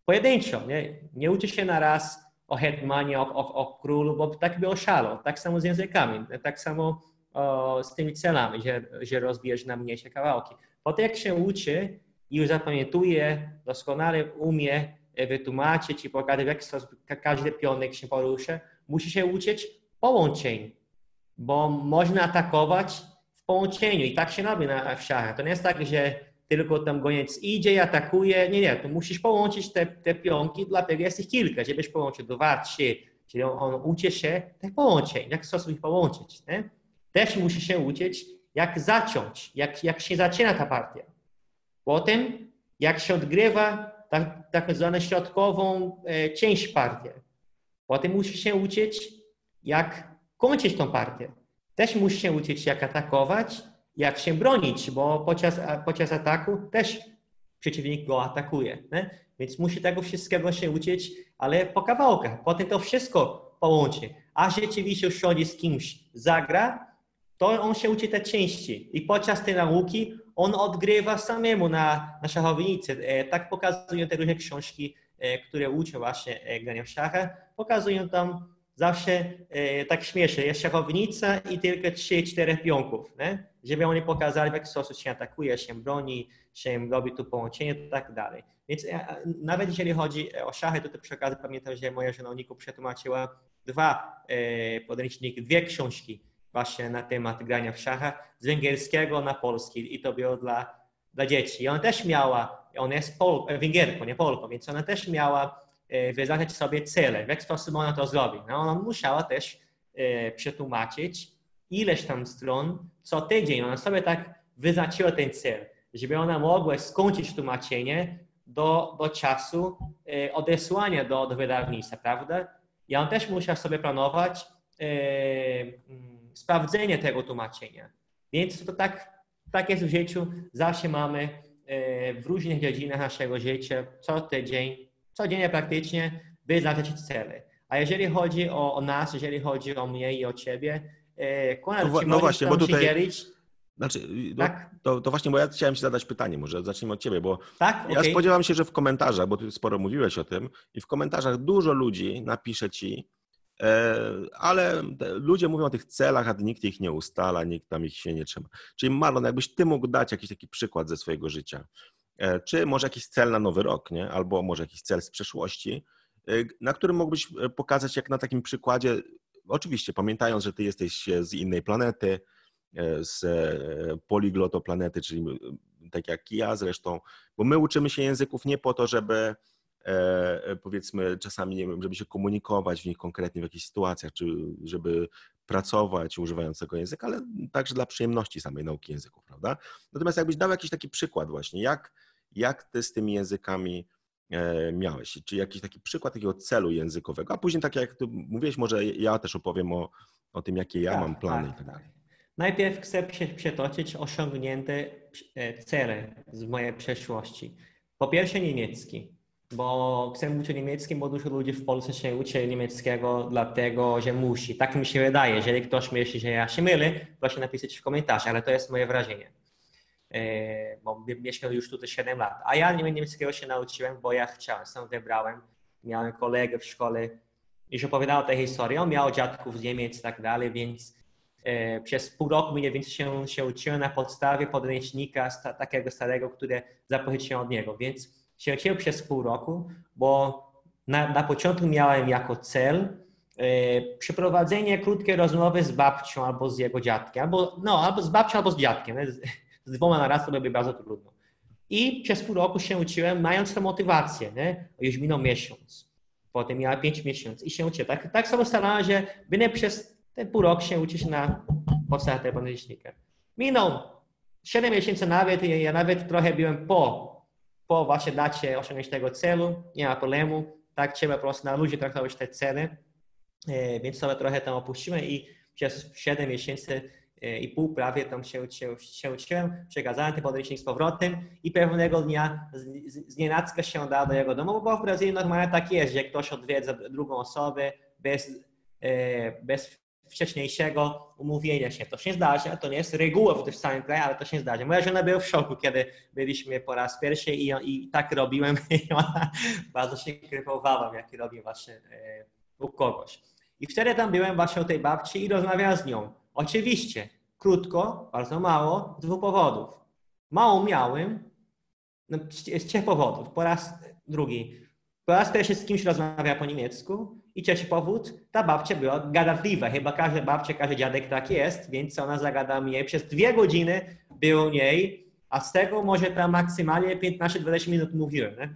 pojedynczo. Nie, nie uczy się na raz o hetmanie, o, o, o królu, bo tak by oszalał. Tak samo z językami, tak samo o, z tymi celami, że, że rozbijesz na mniejsze kawałki. Potem jak się uczy i już zapamiętuje, doskonale umie e, wytłumaczyć i pokazać, w sposób każdy pionek się porusza, musi się uczyć połączeń, bo można atakować połączeniu i tak się robi na, w szachach. To nie jest tak, że tylko tam goniec idzie i atakuje. Nie, nie, to musisz połączyć te, te pionki, dlatego jest ich kilka, żebyś połączył dwa, trzy, czyli on, on uczy się tych połączeń, jak sposób ich połączyć. Nie? Też musi się uczyć, jak zacząć, jak, jak się zaczyna ta partia. Potem, jak się odgrywa tak, tak zwaną środkową e, część partii. Potem musi się uczyć, jak kończyć tą partię też musi się uczyć, jak atakować, jak się bronić, bo podczas, podczas ataku też przeciwnik go atakuje. Nie? Więc musi tego wszystkiego się uczyć, ale po kawałkach. Potem to wszystko połączy. A rzeczywiście usiądzie z kimś, zagra, to on się uczy te części. I podczas tej nauki on odgrywa samemu na, na szachownicy. E, tak pokazują te różne książki, e, które uczą właśnie e, grania w szachach. Pokazują tam zawsze tak śmiesznie, jest szachownica i tylko 3-4 pionków, nie? żeby oni pokazali, w jaki sposób się atakuje, się broni, się robi tu połączenie i tak dalej. Więc nawet jeżeli chodzi o szachy, to przy okazji pamiętam, że moja żona Niku przetłumaczyła dwa podręczniki, dwie książki właśnie na temat grania w szachach z węgierskiego na polski i to było dla dla dzieci. I ona też miała, ona jest Pol, Węgierką, nie Polką, więc ona też miała e, wyznaczyć sobie cele, w jaki sposób ona to zrobi. No, ona musiała też e, przetłumaczyć ileś tam stron co tydzień. Ona sobie tak wyznaczyła ten cel, żeby ona mogła skończyć tłumaczenie do, do czasu e, odesłania do, do wydawnictwa, prawda? I on też musiał sobie planować e, sprawdzenie tego tłumaczenia. Więc to tak, tak jest w życiu. Zawsze mamy e, w różnych dziedzinach naszego życia co tydzień, codziennie praktycznie wyznaczyć cele. A jeżeli chodzi o, o, nas, jeżeli chodzi o mnie i o ciebie, e, Konrad, no, no właśnie, bo tutaj... dzielić? Znaczy, no, tak? to, to, właśnie, bo ja chciałem Ci zadać pytanie, może zacznijmy od Ciebie, bo tak? ja spodziewam się, że w komentarzach, bo Ty sporo mówiłeś o tym, i w komentarzach dużo ludzi napisze Ci, ale ludzie mówią o tych celach, a nikt ich nie ustala, nikt tam ich się nie trzyma. Czyli Marlon, jakbyś Ty mógł dać jakiś taki przykład ze swojego życia, e, czy może jakiś cel na nowy rok, nie? albo może jakiś cel z przeszłości, e, na którym mógłbyś pokazać, jak na takim przykładzie, oczywiście pamiętając, że Ty jesteś z innej planety, E, z e, poliglotoplanety, czyli tak jak ja zresztą, bo my uczymy się języków nie po to, żeby e, powiedzmy czasami, nie wiem, żeby się komunikować w nich konkretnie w jakichś sytuacjach, czy żeby pracować używając tego języka, ale także dla przyjemności samej nauki języków, prawda? Natomiast jakbyś dał jakiś taki przykład właśnie, jak, jak ty z tymi językami miałeś, czy jakiś taki przykład takiego celu językowego, a później tak jak ty mówiłeś, może ja też opowiem o, o tym, jakie ja tak, mam plany tak, i tak, tak dalej. Najpierw chcę przetoczyć osiągnięte e, cele z mojej przeszłości. Po pierwsze niemiecki, bo chcę uczyć niemiecki, bo dużo ludzi w Polsce się uczy niemieckiego dlatego, że musi. Tak mi się wydaje. Jeżeli ktoś myśli, że ja się mylę, proszę napisać w komentarzu, ale to jest moje wrażenie. E, bo mieszkam już tutaj 7 lat. A ja niemieckiego się nauczyłem, bo ja chciałem, sam wybrałem. Miałem kolegę w szkole, już opowiadał tę historię. On miał dziadków z Niemiec i tak dalej, więc E, przez pół roku mniej więcej się, się uczyłem na podstawie podręcznika takiego starego, który zapożyczyłem od niego. Więc się uczyłem przez pół roku, bo na, na początku miałem jako cel e, przeprowadzenie krótkiej rozmowy z babcią albo z jego dziadkiem, albo, no, albo z babcią, albo z dziadkiem. Z, z dwoma na raz to byłoby bardzo trudno. I przez pół roku się uczyłem, mając tę motywację. Nie? Już minął miesiąc. Potem miałem pięć miesięcy i się uczyłem. Tak, tak sobie starałem, że będę przez ten pół rok się uczysz na podstawach tego. Minął 7 miesięcy nawet, ja nawet trochę byłem po, po właśnie dacie osiągnięcia tego celu, nie ma problemu, tak trzeba po prostu na ludzi traktować te cele, e, więc sobie trochę tam opuściłem i przez 7 miesięcy e, i pół prawie tam się, się, się uczyłem, przekazałem ten podręcznik z powrotem i pewnego dnia z, z, się dał do jego domu, bo w Brazylii normalnie tak jest, że ktoś odwiedza drugą osobę bez, e, bez wcześniejszego umówienia się. To się zdarza, to nie jest reguła w tym samym kraju, ale to się zdarza. Moja żona była w szoku, kiedy byliśmy po raz pierwszy i, i tak robiłem i ona bardzo się krępowała, jak robię właśnie e, u kogoś. I wtedy tam byłem właśnie u tej babci i rozmawiałem z nią. Oczywiście, krótko, bardzo mało, z dwóch powodów. Mało miałem, no, z trzech powodów. Po raz drugi, po raz pierwszy z kimś rozmawiała po niemiecku i trzeci powód, ta babcia była gadatliwa. Chyba każda babcia, każdy dziadek tak jest, więc ona zagada mnie. Przez dwie godziny był u niej, a z tego może tam maksymalnie 15-20 minut mówiłem. Ne?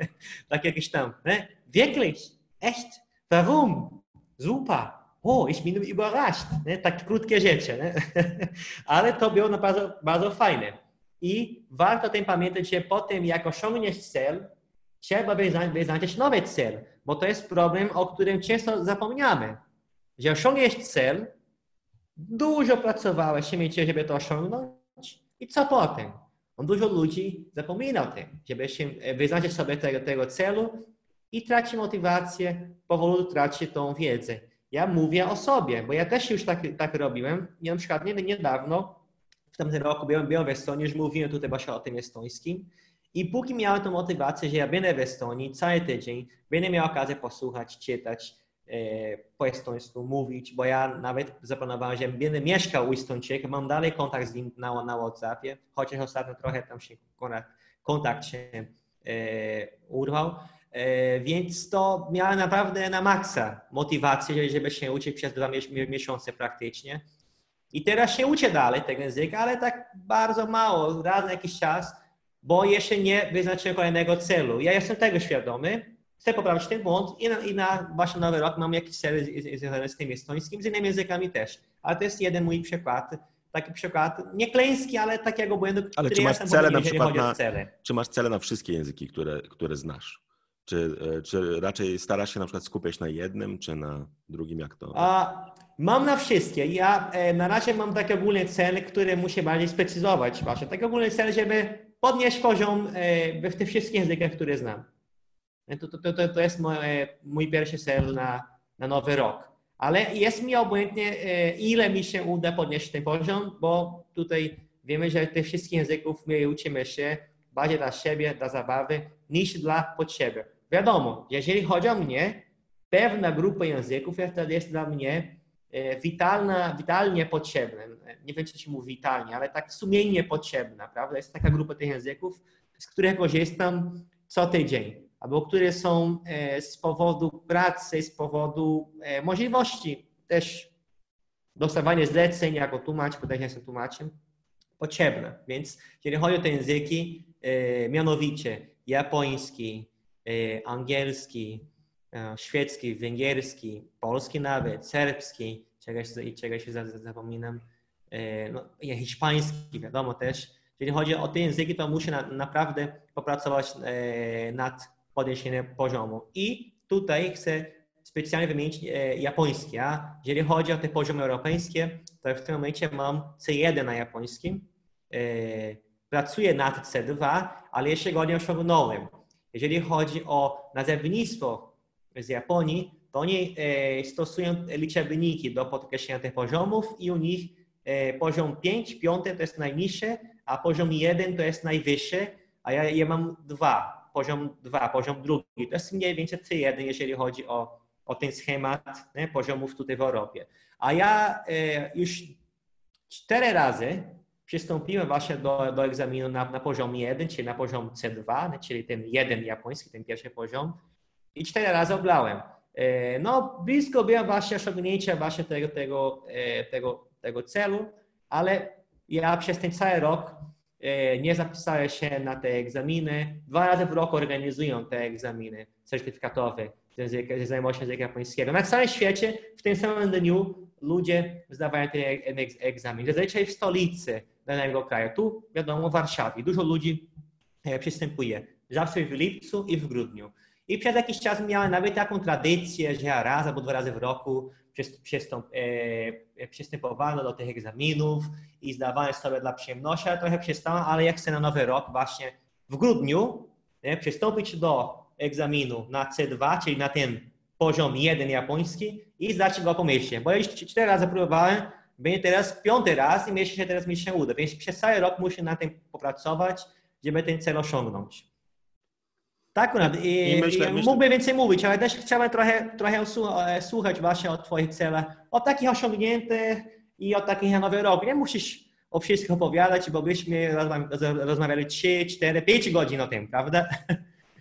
tak jakieś tam. Ne? Wirklich? Echt? Warum? Super. O, ich bin überrascht. Ne? Tak krótkie rzeczy. Ne? Ale to było bardzo, bardzo fajne. I warto tym pamiętać, że po tym, jak osiągniesz cel, trzeba wyznaczyć nowy cel, bo to jest problem, o którym często zapominamy. Że osiągniesz cel, dużo pracowałeś się mieć, żeby to osiągnąć i co potem? On dużo ludzi zapomina o tym, żeby się wyznaczyć sobie tego, tego celu i traci motywację, powolutku traci tą wiedzę. Ja mówię o sobie, bo ja też już tak, tak robiłem. Ja na przykład nie, niedawno, w tamtym roku byłem, byłem w Estonii, już mówiłem tutaj właśnie o tym estońskim i póki miałem tę motywację, że ja będę w Estonii cały tydzień, będę miał okazję posłuchać, czytać e, po estońsku, mówić, bo ja nawet zaplanowałem, że będę mieszkał u Estończyka, mam dalej kontakt z nim na, na WhatsAppie, chociaż ostatnio trochę tam się kontakt się e, urwał. E, więc to miałem naprawdę na maksa motywację, żeby się uczyć przez dwa miesiące praktycznie. I teraz się uczę dalej tego języka, ale tak bardzo mało, raz na jakiś czas bo jeszcze nie wyznaczyłem kolejnego celu. Ja jestem tego świadomy, chcę poprawić ten błąd i na, i na właśnie nowy rok mam jakiś cel związany z tym estońskim, z innymi językami też. Ale to jest jeden mój przykład, taki przykład, nie klęski, ale takiego błędu, ale który czy masz ja cele na przykład na, Czy masz cele na wszystkie języki, które, które znasz? Czy, e, czy raczej starasz się na przykład skupiać na jednym, czy na drugim, jak to? A, mam na wszystkie. Ja e, na razie mam taki ogólny cel, który muszę bardziej sprecyzować. Właśnie. Taki ogólny cel, żeby podnieść poziom e, w tych wszystkich językach, które znam. E, to, to, to, to jest mój, e, mój pierwszy cel na, na nowy rok. Ale jest mi obojętnie, e, ile mi się uda podnieść ten poziom, bo tutaj wiemy, że tych wszystkich języków my uczymy się bardziej dla siebie, dla zabawy, niż dla potrzeby. Wiadomo, jeżeli chodzi o mnie, pewna grupa języków jest dla mnie witalna, witalnie potrzebna. Nie wiem, czy się mówi witalnie, ale tak sumiennie potrzebna, prawda? Jest taka grupa tych języków, z których korzystam co tydzień, albo które są e, z powodu pracy, z powodu e, możliwości też dostawania zleceń jako tłumacz, bo też jestem tłumaczem, potrzebne. Więc jeżeli chodzi o te języki, e, mianowicie japoński, angielski, szwedzki, węgierski, polski nawet, serbski, czegoś, czegoś zapominam, no, hiszpański, wiadomo też. Jeżeli chodzi o te języki, to muszę na, naprawdę popracować nad podniesieniem poziomu. I tutaj chcę specjalnie wymienić japoński. A jeżeli chodzi o te poziomy europejskie, to w tym momencie mam C1 na japońskim. Pracuję nad C2, ale jeszcze go nie osiągnąłem. Jeżeli chodzi o nazewnictwo z Japonii, to oni e, stosują liczebniki do podkreślenia tych poziomów i u nich e, poziom 5, piąty to jest najniższy, a poziom 1 to jest najwyższy, a ja, ja mam 2, poziom 2, poziom drugi. To jest mniej więcej C1, jeżeli chodzi o, o ten schemat nie, poziomów tutaj w Europie. A ja e, już cztery razy przystąpiłem właśnie do, do egzaminu na, na poziom 1, czyli na poziom C2, czyli ten jeden japoński, ten pierwszy poziom i cztery razy oblałem. E, no, blisko byłem właśnie osiągnięcia właśnie tego, tego, e, tego, tego celu, ale ja przez ten cały rok e, nie zapisałem się na te egzaminy. Dwa razy w roku organizują te egzaminy certyfikatowe z znajomości języka japońskiego. Na całym świecie w tym samym dniu ludzie zdawają ten egzamin. Zazwyczaj w stolicy danego kraju. Tu, wiadomo, w Warszawie. Dużo ludzi przystępuje. Zawsze w lipcu i w grudniu. I przez jakiś czas miałem nawet taką tradycję, że raz albo dwa razy w roku przystąp, e, przystępowano do tych egzaminów i zdawałem sobie dla przyjemności, ale trochę przestałem, ale jak chcę na nowy rok właśnie w grudniu nie, przystąpić do egzaminu na C2, czyli na ten poziom jeden japoński i zdać go po mieście. Bo już cztery razy próbowałem, będzie teraz piąty raz i myślę, że teraz mi się uda. Więc przez cały rok muszę na tym popracować, żeby ten cel osiągnąć. Tak, Konrad. I, I myślę, i myślę... mógłbym więcej mówić, ale też chciałem trochę, trochę e, słuchać właśnie o Twoich celach, o takich osiągniętych i o takich na nowy rok. Nie musisz o wszystkich opowiadać, bo byśmy rozmawiali 3, 4, 5 godzin o tym, prawda?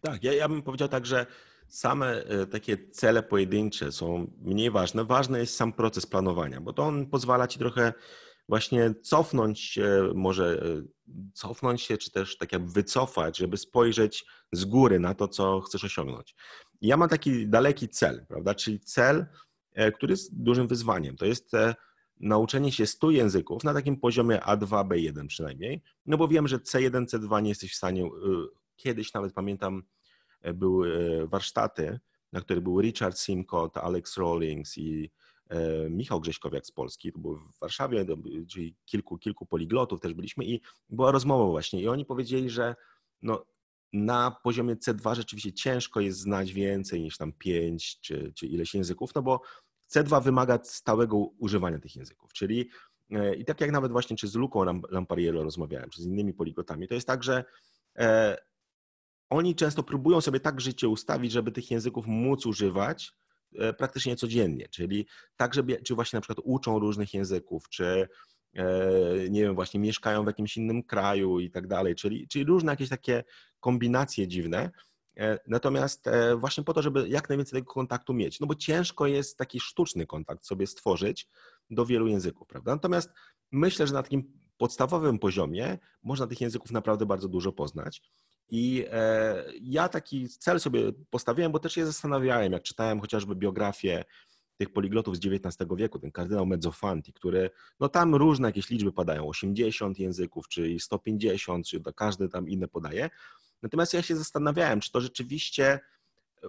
Tak, ja, ja bym powiedział tak, że same e, takie cele pojedyncze są mniej ważne. Ważny jest sam proces planowania, bo to on pozwala Ci trochę właśnie cofnąć się, może e, cofnąć się, czy też tak jakby wycofać, żeby spojrzeć z góry na to, co chcesz osiągnąć. ja mam taki daleki cel, prawda? Czyli cel, e, który jest dużym wyzwaniem. To jest e, nauczenie się 100 języków na takim poziomie A2, B1 przynajmniej, no bo wiem, że C1, C2 nie jesteś w stanie, kiedyś nawet pamiętam, były warsztaty, na których był Richard Simcott, Alex Rawlings i Michał Grześkowiak z Polski, to było w Warszawie, czyli kilku, kilku poliglotów też byliśmy i była rozmowa właśnie i oni powiedzieli, że no, na poziomie C2 rzeczywiście ciężko jest znać więcej niż tam 5 czy, czy ileś języków, no bo C2 wymaga stałego używania tych języków, czyli e, i tak jak nawet właśnie czy z Luką Lampariello rozmawiałem, czy z innymi poliglotami, to jest tak, że e, oni często próbują sobie tak życie ustawić, żeby tych języków móc używać, E, praktycznie codziennie, czyli tak, żeby, czy właśnie na przykład uczą różnych języków, czy e, nie wiem, właśnie mieszkają w jakimś innym kraju i tak dalej, czyli, czyli różne jakieś takie kombinacje dziwne, e, Natomiast właśnie po to, żeby jak najwięcej tego kontaktu mieć, no bo ciężko jest taki sztuczny kontakt sobie stworzyć do wielu języków, prawda? Natomiast myślę, że na takim podstawowym poziomie można tych języków naprawdę bardzo dużo poznać. I e, ja taki cel sobie postawiłem, bo też się zastanawiałem, jak czytałem chociażby biografię tych poliglotów z XIX wieku, ten kardynał Mezzofanti, który, no tam różne jakieś liczby padają, 80 języków, czy 150, czy każdy tam inne podaje. Natomiast ja się zastanawiałem, czy to rzeczywiście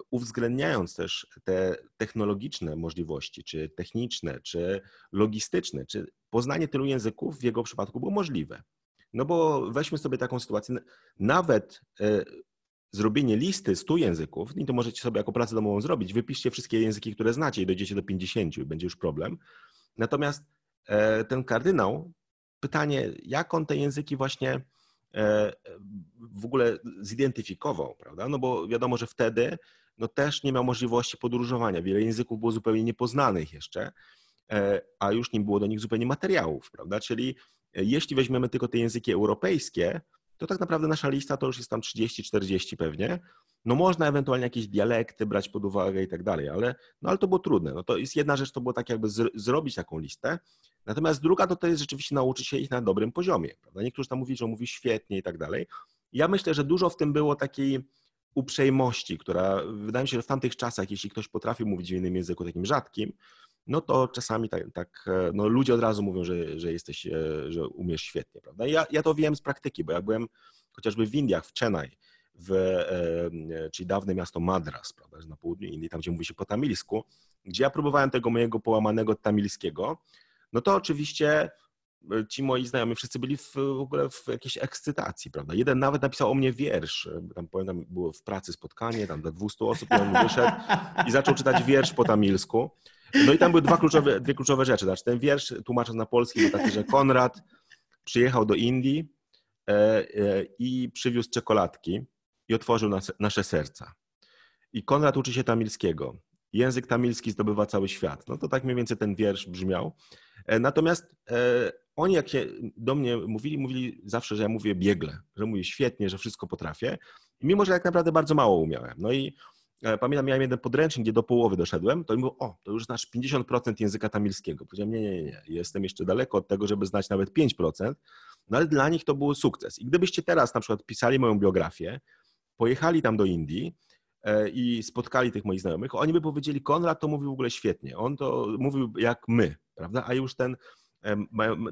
uwzględniając też te technologiczne możliwości, czy techniczne, czy logistyczne, czy poznanie tylu języków w jego przypadku było możliwe. No bo weźmy sobie taką sytuację, nawet e, zrobienie listy 100 języków, i to możecie sobie jako pracę domową zrobić, wypiszcie wszystkie języki, które znacie i dojdziecie do 50 i będzie już problem. Natomiast e, ten kardynał, pytanie, jak on te języki właśnie e, w ogóle zidentyfikował, prawda? No bo wiadomo, że wtedy no też nie miał możliwości podróżowania. Wiele języków było zupełnie niepoznanych jeszcze, a już nie było do nich zupełnie materiałów, prawda? Czyli jeśli weźmiemy tylko te języki europejskie, to tak naprawdę nasza lista to już jest tam 30-40 pewnie. No można ewentualnie jakieś dialekty brać pod uwagę i tak dalej, ale, no ale to było trudne. No to jest jedna rzecz, to było tak jakby zrobić taką listę, natomiast druga to, to jest rzeczywiście nauczyć się ich na dobrym poziomie. Prawda? Niektórzy tam mówią, że mówi świetnie i tak dalej. Ja myślę, że dużo w tym było takiej uprzejmości, która wydaje mi się, że w tamtych czasach, jeśli ktoś potrafił mówić w innym języku takim rzadkim, no to czasami tak, tak no ludzie od razu mówią, że, że jesteś, e, że umiesz świetnie, prawda? Ja, ja to wiem z praktyki, bo jak byłem chociażby w Indiach, w Chennai, w, e, czyli dawne miasto Madras, prawda, na południu Indii, tam gdzie mówi się po tamilsku, gdzie ja próbowałem tego mojego połamanego tamilskiego, no to oczywiście e, ci moi znajomi wszyscy byli w, w ogóle w jakiejś ekscytacji, prawda? Jeden nawet napisał o mnie wiersz, tam pamiętam, było w pracy spotkanie, tam do 200 osób, on wyszedł i zaczął czytać wiersz po tamilsku. No i tam były dwa kluczowe, dwie kluczowe rzeczy. Znaczy, ten wiersz tłumacząc na polski był taki, że Konrad przyjechał do Indii e, e, i przywiózł czekoladki i otworzył nas, nasze serca. I Konrad uczy się tamilskiego. Język tamilski zdobywa cały świat. No to tak mniej więcej ten wiersz brzmiał. E, natomiast oni, jak się do mnie mówili, mówili zawsze, że ja mówię biegle, że mówię świetnie, że wszystko potrafię. Mimo, że tak naprawdę bardzo mało umiałem. No i pamiętam, miałem jeden podręcznik, gdzie do połowy doszedłem, to mi mówił, o, to już znasz 50% języka tamilskiego. Powiedziałem, nie, nie, nie, jestem jeszcze daleko od tego, żeby znać nawet 5%, no ale dla nich to był sukces. I gdybyście teraz na przykład pisali moją biografię, pojechali tam do Indii e, i spotkali tych moich znajomych, oni by powiedzieli, Konrad to mówił w ogóle świetnie, on to mówił jak my, prawda, a już ten,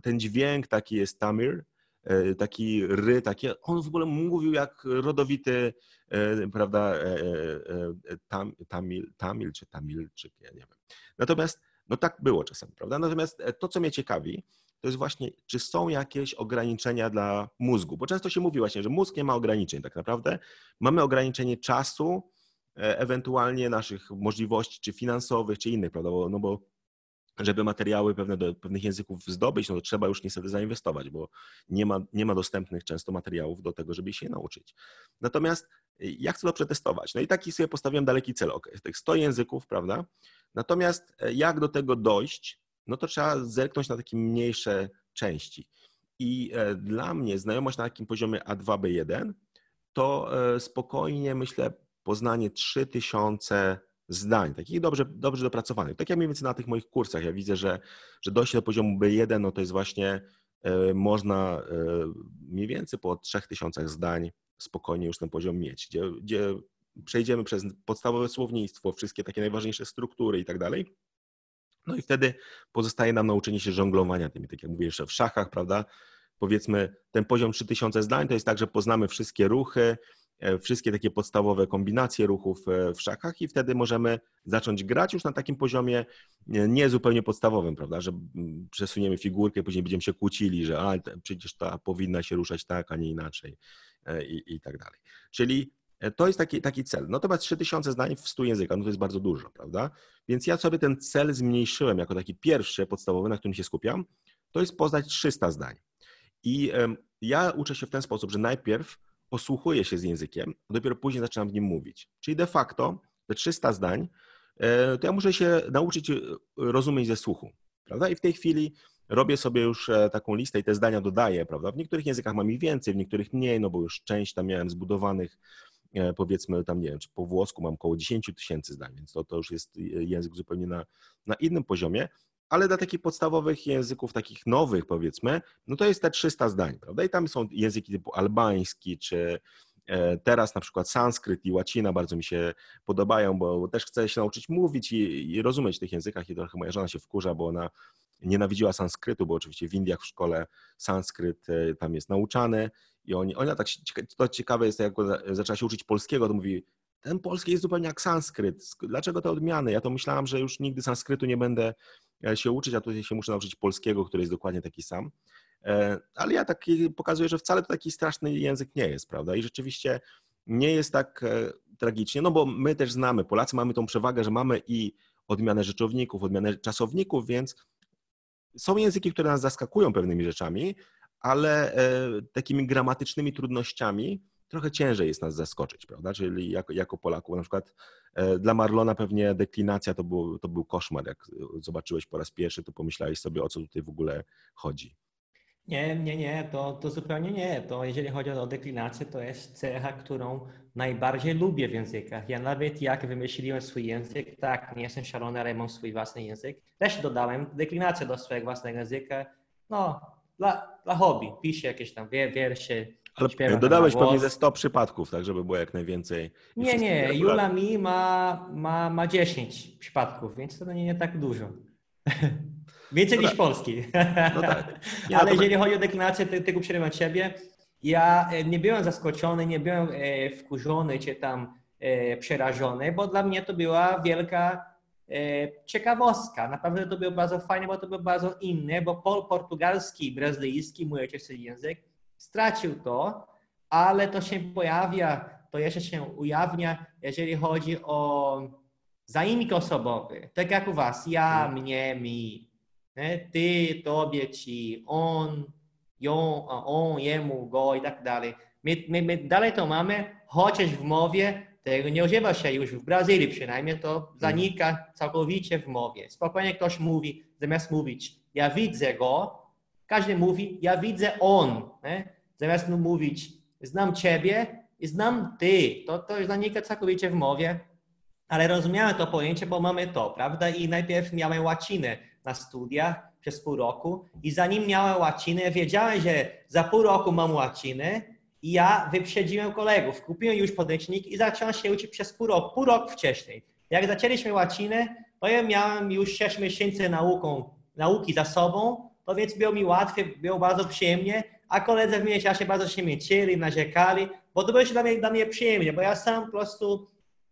ten dźwięk taki jest tamil, E, taki ry, takie, on w ogóle mówił jak rodowity, e, prawda, e, tam, tamil, tamil czy tamilczyk, ja nie wiem. Natomiast, no tak było czasem, prawda? Natomiast to, co mnie ciekawi, to jest właśnie, czy są jakieś ograniczenia dla mózgu, bo często się mówi właśnie, że mózg nie ma ograniczeń tak naprawdę. Mamy ograniczenie czasu, ewentualnie naszych możliwości, czy finansowych, czy innych, prawda? No bo żeby materiały pewne do pewnych języków zdobyć, no to trzeba już niestety zainwestować, bo nie ma, nie ma dostępnych często materiałów do tego, żeby się je nauczyć. Natomiast y, ja chcę to przetestować. No i taki sobie postawiłem daleki cel, ok, tych 100 języków, prawda? Natomiast e, jak do tego dojść, no to trzeba zerknąć na takie mniejsze części. I e, dla mnie znajomość na takim poziomie A2B1 to e, spokojnie, myślę, poznanie 3000 zdań, takich dobrze, dobrze dopracowanych. Tak jak mniej więcej na tych moich kursach, ja widzę, że, że dojście do poziomu B1, no to jest właśnie, e, można e, mniej więcej po 3000 zdań spokojnie już ten poziom mieć, gdzie, gdzie przejdziemy przez podstawowe słownictwo, wszystkie takie najważniejsze struktury i tak dalej. No i wtedy pozostaje nam nauczenie się żonglowania tymi, tak jak mówię jeszcze w szachach, prawda? Powiedzmy, ten poziom 3000 zdań to jest tak, że poznamy wszystkie ruchy, wszystkie takie podstawowe kombinacje ruchów e, w szachach i wtedy możemy zacząć grać już na takim poziomie nie zupełnie podstawowym, prawda, że przesuniemy figurkę, później będziemy się kłócili, że a, przecież ta powinna się ruszać tak, a nie inaczej e, i, i tak dalej. Czyli to jest taki, taki cel. Natomiast 3000 zdań w 100 językach, no to jest bardzo dużo, prawda? Więc ja sobie ten cel zmniejszyłem jako taki pierwszy, podstawowy, na którym się skupiam, to jest poznać 300 zdań. I ja uczę się w ten sposób, że najpierw posłuchuję się z językiem, a dopiero później zaczynam w nim mówić. Czyli de facto te 300 zdań, e, to ja muszę się nauczyć e, rozumieć ze słuchu. Prawda? I w tej chwili robię sobie już e, taką listę i te zdania dodaję, prawda? W niektórych językach mam ich więcej, w niektórych mniej, no bo już część tam miałem zbudowanych, powiedzmy tam, nie wiem, czy po włosku mam około 10 tysięcy zdań, więc to, to już jest język zupełnie na, na innym poziomie. Ale dla takich podstawowych języków, takich nowych powiedzmy, no to jest te 300 zdań, prawda? I tam są języki typu albański, czy e, teraz na przykład sanskryt i łacina bardzo mi się podobają, bo też chcę się nauczyć mówić i, i rozumieć tych językach i trochę moja żona się wkurza, bo ona nienawidziła sanskrytu, bo oczywiście w Indiach w szkole sanskryt e, tam jest nauczany i oni, ona tak, to ciekawe jest, jak zaczęła się uczyć polskiego, to mówi, ten polski jest zupełnie jak sanskryt. Dlaczego te odmiany? Ja to myślałam, że już nigdy sanskrytu nie będę się uczyć, a tutaj się muszę nauczyć polskiego, który jest dokładnie taki sam. E, ale ja tak pokazuję, że wcale to taki straszny język nie jest, prawda? I rzeczywiście nie jest tak e, tragicznie, no bo my też znamy, Polacy mamy tą przewagę, że mamy i odmianę rzeczowników, odmianę czasowników, więc są języki, które nas zaskakują pewnymi rzeczami, ale takimi gramatycznymi trudnościami trochę ciężej jest nas zaskoczyć, prawda? Czyli jako, jako Polaków, na przykład e, dla Marlona pewnie deklinacja to był, to był koszmar. Jak zobaczyłeś po raz pierwszy, to pomyślałeś sobie, o co tutaj w ogóle chodzi. Nie, nie, nie, to, to zupełnie nie. To jeżeli chodzi o deklinację, to jest cecha, którą najbardziej lubię w językach. Ja nawet jak wymyśliłem swój język, tak, nie jestem szalony, ale mam swój własny język, też dodałem deklinację do swojego własnego języka. No, dla, dla hobby. Piszę jakieś tam wiersze, ale dodałeś pewnie ze 100 przypadków, tak, żeby było jak najwięcej. Nie, nie, Jula mi ma, ma, ma 10 przypadków, więc to nie, nie tak dużo. Więcej no niż tak. polski. No tak. Nie, Ale jeżeli chodzi o deklinację tego przerywam ciebie, ja e, nie byłem zaskoczony, nie byłem e, wkurzony czy tam e, przerażony, bo dla mnie to była wielka ciekawostka. Naprawdę to było bardzo fajne, bo to było bardzo inne, bo pol portugalski, brazylijski, mój ojciec język, stracił to, ale to się pojawia, to jeszcze się ujawnia, jeżeli chodzi o zaimek osobowy. Tak jak u was, ja, mhm. mnie, mi, nie? ty, tobie, ci, on, ją, on, jemu, go i tak dalej. My, my, my dalej to mamy, chociaż w mowie tego nie używa się już w Brazylii przynajmniej, to mhm. zanika całkowicie w mowie. Spokojnie ktoś mówi, zamiast mówić, ja widzę go, każdy mówi, ja widzę on. Nie? Zamiast mówić, znam ciebie i znam ty. To, to zanika całkowicie w mowie, ale rozumiałem to pojęcie, bo mamy to, prawda? I najpierw miałem łacinę na studiach przez pół roku i zanim miałem łacinę, wiedziałem, że za pół roku mam łacinę i ja wyprzedziłem kolegów. Kupiłem już podręcznik i zacząłem się uczyć przez pół roku, pół roku wcześniej. Jak zaczęliśmy łacinę, to ja miałem już 6 miesięcy nauką, nauki za sobą więc było mi łatwiej, było bardzo przyjemnie, a koledzy w międzyczasie bardzo się męczyli, narzekali, bo to było się dla mnie, dla mnie przyjemnie, bo ja sam po prostu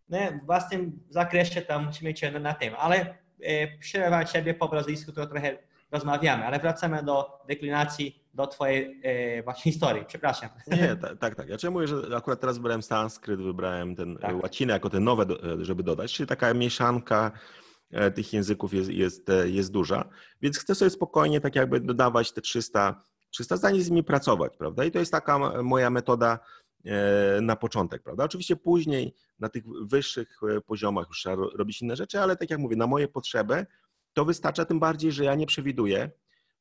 nie, w własnym zakresie tam śmieciłem na tym, ale e, przerywam Ciebie po brazylijsku, to trochę rozmawiamy, ale wracamy do deklinacji, do Twojej e, właśnie historii. Przepraszam. Nie, tak, tak, tak. Ja czemu mówię, że akurat teraz wybrałem sanskryt, wybrałem ten tak. łacinę jako ten nowe, żeby dodać, czyli taka mieszanka E, tych języków jest, jest, e, jest duża, więc chcę sobie spokojnie tak jakby dodawać te 300, 300 zdań i z nimi pracować, prawda? I to jest taka moja metoda e, na początek, prawda? Oczywiście później na tych wyższych poziomach już trzeba robić inne rzeczy, ale tak jak mówię, na moje potrzeby to wystarcza, tym bardziej, że ja nie przewiduję,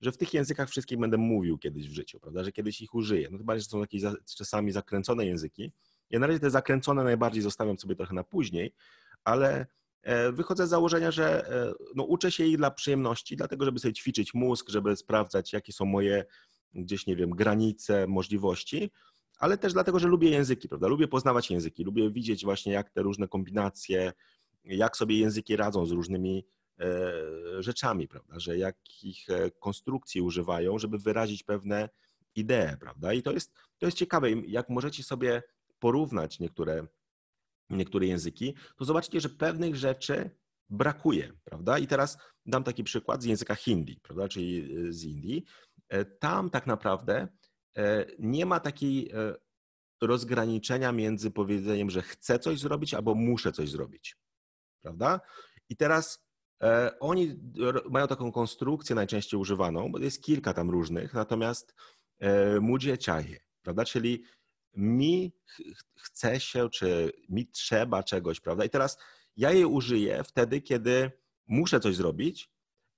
że w tych językach wszystkich będę mówił kiedyś w życiu, prawda? Że kiedyś ich użyję. No chyba, że są jakieś czasami zakręcone języki. Ja na razie te zakręcone najbardziej zostawiam sobie trochę na później, ale E, wychodzę z założenia, że e, no, uczę się jej dla przyjemności, dlatego żeby sobie ćwiczyć mózg, żeby sprawdzać, jakie są moje gdzieś, nie wiem, granice, możliwości, ale też dlatego, że lubię języki, prawda? Lubię poznawać języki, lubię widzieć właśnie, jak te różne kombinacje, jak sobie języki radzą z różnymi e, rzeczami, prawda? Że jakich konstrukcji używają, żeby wyrazić pewne idee, prawda? I to jest, to jest ciekawe, jak możecie sobie porównać niektóre niektóre języki, to zobaczcie, że pewnych rzeczy brakuje, prawda? I teraz dam taki przykład z języka hindi, prawda, czyli e, z Indii. E, tam tak naprawdę e, nie ma takiej rozgraniczenia między powiedzeniem, że chcę coś zrobić albo muszę coś zrobić, prawda? I teraz oni mają taką konstrukcję najczęściej używaną, bo jest kilka tam różnych, natomiast mudzie chaje, prawda? Czyli mi chce się, czy mi trzeba czegoś, prawda? I teraz ja jej użyję wtedy, kiedy muszę coś zrobić,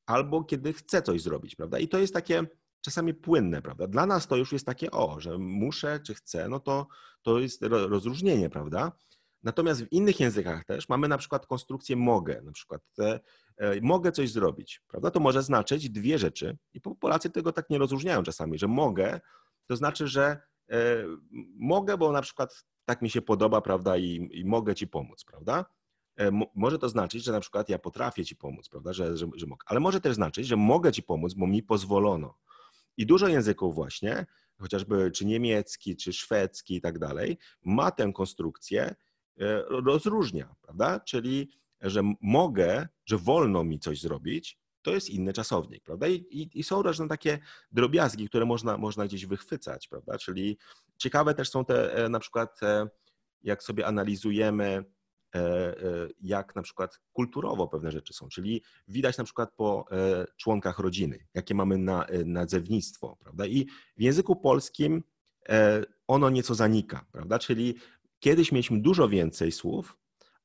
albo kiedy chcę coś zrobić, prawda? I to jest takie czasami płynne, prawda? Dla nas to już jest takie, o, że muszę czy chcę, no to, to jest rozróżnienie, prawda? Natomiast w innych językach też mamy na przykład konstrukcję mogę, na przykład te, e, mogę coś zrobić, prawda? To może znaczyć dwie rzeczy i Polacy tego tak nie rozróżniają czasami, że mogę to znaczy, że mogę, bo na przykład tak mi się podoba, prawda, i, i mogę ci pomóc, prawda? E, może to znaczyć, że na przykład ja potrafię ci pomóc, prawda, że, że, że mogę. Ale może też znaczyć, że mogę ci pomóc, bo mi pozwolono. I dużo języków właśnie, chociażby czy niemiecki, czy szwedzki i tak dalej, ma tę konstrukcję, e, rozróżnia, prawda? Czyli, że mogę, że wolno mi coś zrobić, to jest inny czasownik, prawda? I, i, I, są różne takie drobiazgi, które można, można gdzieś wychwycać, prawda? Czyli ciekawe też są te e, na przykład, jak sobie analizujemy E, e, jak na przykład kulturowo pewne rzeczy są, czyli widać na przykład po e, członkach rodziny, jakie mamy na, nazewnictwo, prawda? I w języku polskim ono nieco zanika, prawda? Czyli kiedyś mieliśmy dużo więcej słów,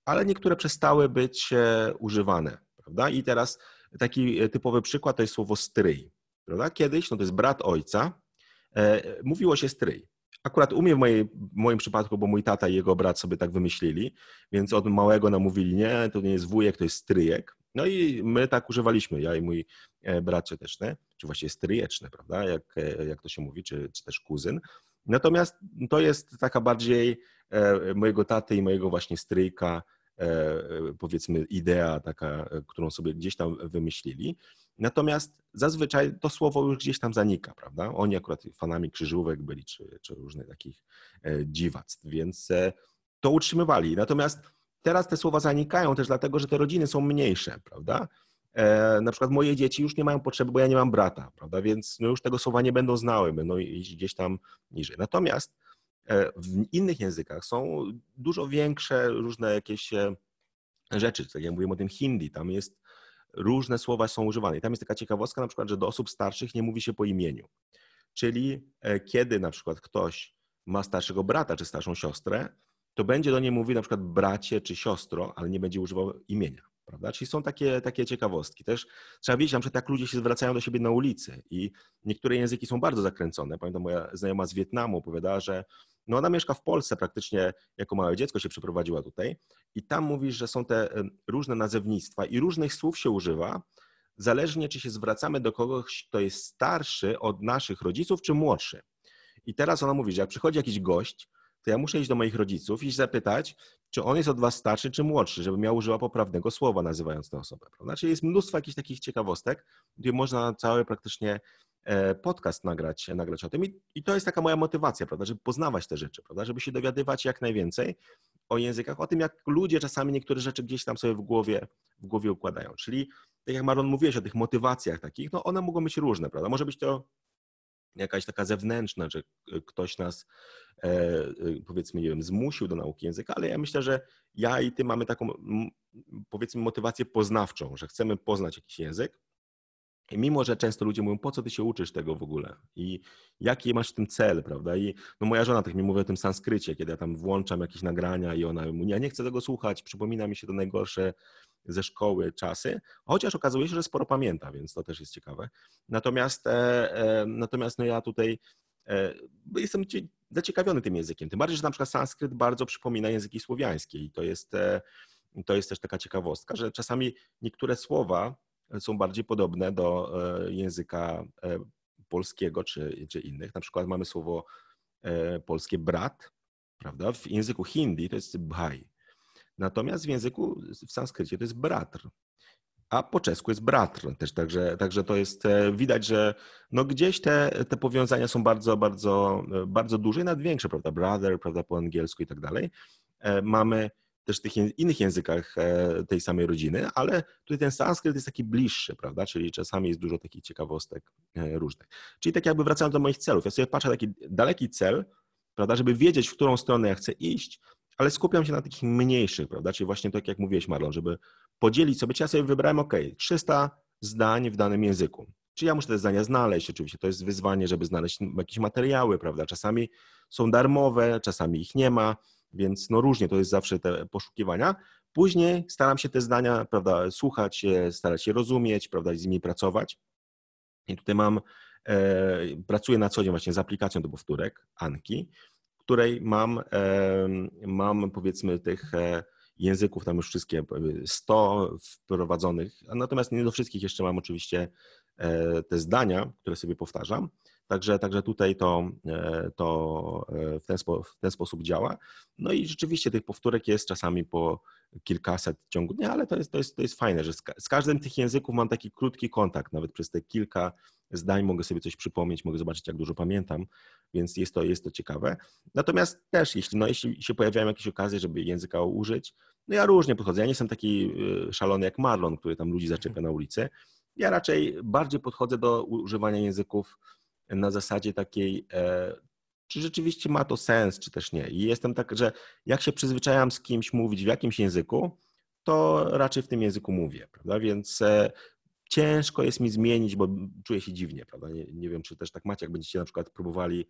ale niektóre przestały być używane, prawda? I teraz taki typowy przykład to jest słowo stryj, prawda? Kiedyś, no to jest brat ojca, mówiło się stryj, Akurat u mnie w, mojej, w moim przypadku, bo mój tata i jego brat sobie tak wymyślili, więc od małego nam mówili, nie, to nie jest wujek, to jest stryjek. No i my tak używaliśmy, ja i mój e, brat cioteczny, czy właściwie stryjeczny, prawda, jak, e, jak to się mówi, czy, czy też kuzyn. Natomiast to jest taka bardziej e, mojego taty i mojego właśnie stryjka, powiedzmy, idea taka, którą sobie gdzieś tam wymyślili. Natomiast zazwyczaj to słowo już gdzieś tam zanika, prawda? Oni akurat fanami krzyżówek byli, czy, czy różnych takich e, dziwactw, więc e, to utrzymywali. Natomiast teraz te słowa zanikają też dlatego, że te rodziny są mniejsze, prawda? E, na przykład moje dzieci już nie mają potrzeby, bo ja nie mam brata, prawda? Więc no już tego słowa nie będą znały, będą iść gdzieś tam niżej. Natomiast w innych językach są dużo większe różne jakieś rzeczy, tak jak mówiłem o tym hindi, tam jest różne słowa są używane. I tam jest taka ciekawostka na przykład, że do osób starszych nie mówi się po imieniu. Czyli e, kiedy na przykład ktoś ma starszego brata czy starszą siostrę, to będzie do niej mówił na przykład bracie czy siostro, ale nie będzie używał imienia. Prawda? Czyli są takie, takie ciekawostki. Też trzeba wiedzieć, na przykład jak ludzie się zwracają do siebie na ulicy i niektóre języki są bardzo zakręcone. Pamiętam, moja znajoma z Wietnamu opowiadała, że no ona mieszka w Polsce praktycznie, jako małe dziecko się przeprowadziła tutaj i tam mówisz, że są te różne nazewnictwa i różnych słów się używa, zależnie czy się zwracamy do kogoś, kto jest starszy od naszych rodziców, czy młodszy. I teraz ona mówi, że jak przychodzi jakiś gość, to ja muszę iść do moich rodziców i zapytać, czy on jest od was starszy, czy młodszy, żebym ja użyła poprawnego słowa, nazywając tę osobę. Prawda? Czyli jest mnóstwo jakichś takich ciekawostek, gdzie można cały praktycznie podcast nagrać, nagrać o tym. I, I, to jest taka moja motywacja, prawda, żeby poznawać te rzeczy, prawda, żeby się dowiadywać jak najwięcej o językach, o tym, jak ludzie czasami niektóre rzeczy gdzieś tam sobie w głowie, w głowie układają. Czyli tak jak Maron mówiłeś o tych motywacjach takich, no one mogą być różne, prawda? Może być to jakaś taka zewnętrzna, że ktoś nas e, e, powiedzmy, nie wiem, zmusił do nauki języka, ale ja myślę, że ja i ty mamy taką powiedzmy motywację poznawczą, że chcemy poznać jakiś język, i mimo, że często ludzie mówią, po co ty się uczysz tego w ogóle i jaki masz w tym cel, prawda? I no moja żona tak mi mówi o tym sanskrycie, kiedy ja tam włączam jakieś nagrania i ona mówi, ja nie chcę tego słuchać, przypomina mi się to najgorsze ze szkoły czasy, chociaż okazuje się, że sporo pamięta, więc to też jest ciekawe. Natomiast, e, e, natomiast no ja tutaj e, jestem zaciekawiony tym językiem, tym bardziej, że na przykład sanskryt bardzo przypomina języki słowiańskie i to jest, e, to jest też taka ciekawostka, że czasami niektóre słowa są bardziej podobne do e, języka e, polskiego czy, czy innych. Na przykład mamy słowo e, polskie brat, prawda? W języku hindi to jest bhai. Natomiast w języku, w sanskrycie to jest bratr. A po czesku jest bratr też, także, także to jest, widać, że no gdzieś te, te powiązania są bardzo, bardzo, bardzo duże i nawet większe, prawda? Brother, prawda, po angielsku i tak dalej. Mamy też w tych innych językach e, tej samej rodziny, ale tutaj ten sanskryt jest taki bliższy, prawda? Czyli czasami jest dużo takich ciekawostek e, różnych. Czyli tak jakby wracając do moich celów, ja sobie patrzę taki daleki cel, prawda, żeby wiedzieć, w którą stronę ja chcę iść, ale skupiam się na takich mniejszych, prawda? Czyli właśnie tak jak mówiłeś, Marlon, żeby podzielić sobie, czy ja sobie wybrałem, ok, 300 zdań w danym języku. Czy ja muszę te zdania znaleźć? Oczywiście to jest wyzwanie, żeby znaleźć jakieś materiały, prawda? Czasami są darmowe, czasami ich nie ma więc no różnie to jest zawsze te poszukiwania. Później staram się te zdania, prawda, słuchać, starać się rozumieć, prawda, z nimi pracować. I tutaj mam, e, pracuję na co dzień właśnie z aplikacją do powtórek, Anki, której mam, mam powiedzmy tych e, języków, tam już wszystkie 100 wprowadzonych, natomiast nie do wszystkich jeszcze mam oczywiście e, te zdania, które sobie powtarzam. Także, także tutaj to, e, to w, ten spo, w ten sposób działa. No i rzeczywiście tych powtórek jest czasami po kilkaset w ciągu dnia, ale to jest, to jest, to jest fajne, że z, z każdym tych języków mam taki krótki kontakt, nawet przez te kilka zdań mogę sobie coś przypomnieć, mogę zobaczyć, jak dużo pamiętam, więc jest to, jest to ciekawe. Natomiast też, jeśli, no, jeśli się pojawiają jakieś okazje, żeby języka użyć, no ja różnie podchodzę. Ja nie jestem taki y, szalony jak Marlon, który tam ludzi zaczepia na ulicy. Ja raczej bardziej podchodzę do używania języków na zasadzie takiej, e, czy rzeczywiście ma to sens, czy też nie. I jestem tak, że jak się przyzwyczajam z kimś mówić w jakimś języku, to raczej w tym języku mówię, prawda? Więc e, ciężko jest mi zmienić, bo czuję się dziwnie, prawda? Nie, nie wiem, czy też tak macie, jak będziecie na przykład próbowali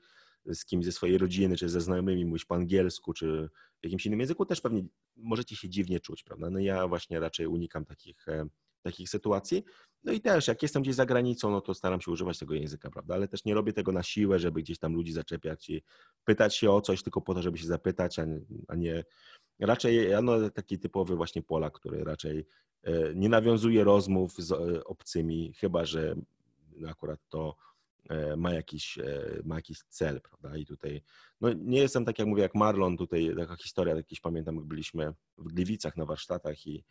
z kimś ze swojej rodziny, czy ze znajomymi mówić po angielsku, czy w jakimś innym języku, też pewnie możecie się dziwnie czuć, prawda? No ja właśnie raczej unikam takich, e, takich sytuacji. No i też, jak jestem gdzieś za granicą, no to staram się używać tego języka, prawda? Ale też nie robię tego na siłę, żeby gdzieś tam ludzi zaczepiać i pytać się o coś tylko po to, żeby się zapytać, a nie, raczej ja no, taki typowy właśnie Polak, który raczej e, nie nawiązuje rozmów z e, obcymi, chyba że akurat to e, ma jakiś, ma jakiś cel, prawda? I tutaj, no nie jestem tak jak mówię, jak Marlon, tutaj taka historia, jakieś pamiętam, jak byliśmy w Gliwicach na warsztatach i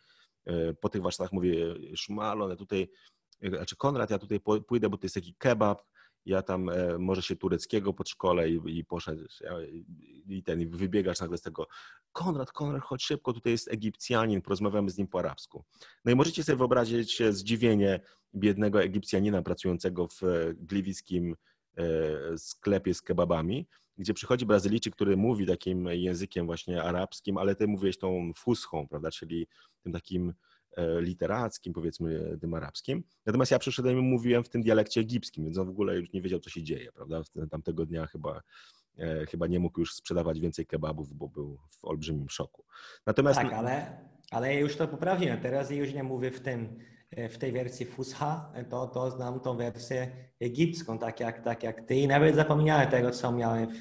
po tych warsztatach mówię, już Marlon, ja tutaj, znaczy Konrad, ja tutaj pójdę, bo to jest taki kebab, ja tam e, może się tureckiego pod szkole i, i poszedł i ten i wybiegasz nagle z tego Konrad, Konrad, chodź szybko, tutaj jest Egipcjanin, porozmawiamy z nim po arabsku. No i możecie sobie wyobrazić zdziwienie biednego Egipcjanina pracującego w e, gliwickim e, sklepie z kebabami, gdzie przychodzi Brazylijczyk, który mówi takim językiem właśnie arabskim, ale ty mówiłeś tą fuschą, prawda, czyli tym takim E, literackim, powiedzmy tym arabskim. Natomiast ja przyszedłem i mówiłem w tym dialekcie egipskim, więc on w ogóle już nie wiedział, co się dzieje, prawda? Tamtego dnia chyba, e, chyba nie mógł już sprzedawać więcej kebabów, bo był w olbrzymim szoku. Natomiast... Tak, ale, ale już to poprawiłem. Teraz już nie mówię w tym, e, w tej wersji Fusha, to, to znam tą wersję egipską, tak jak, tak jak ty. I nawet zapomniałem tego, co miałem w,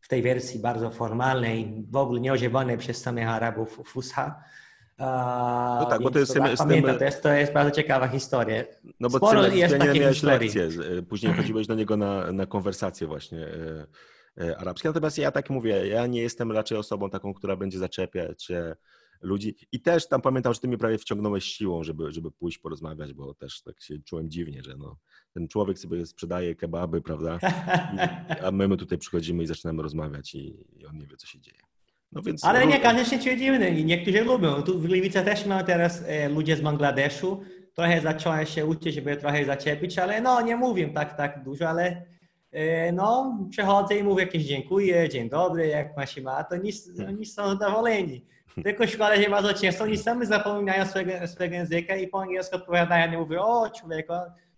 w tej wersji bardzo formalnej, w ogóle nieużywanej przez samych Arabów Fusha. No tak, bo to jest, to, z pamiętam, to, jest, to jest bardzo ciekawa historia. No bo Sporo ty jest miałeś lekcje, później chodziłeś do niego na, na konwersacje właśnie e, e, arabskie. Natomiast ja tak mówię, ja nie jestem raczej osobą taką, która będzie zaczepiać ludzi. I też tam pamiętam, że ty mnie prawie wciągnąłeś siłą, żeby, żeby pójść porozmawiać, bo też tak się czułem dziwnie, że no, ten człowiek sobie sprzedaje kebaby, prawda? A my, my tutaj przychodzimy i zaczynamy rozmawiać i, i on nie wie, co się dzieje. No więc Ale nie każdy się czuje dziwny i niektórzy lubią. Tu w Gliwice też mamy teraz e, ludzie z Bangladeszu. Trochę zacząłem się uczyć, żeby trochę zaczepić, ale no nie mówię tak, tak dużo, ale e, no przechodzę i mówię jakieś dziękuję, dzień dobry, jak ma się ma, to oni, oni są zadowoleni. Tylko szkoda, że bardzo często oni sami zapominają swojego, swojego języka i po angielsku odpowiadają, nie mówią, o człowieku,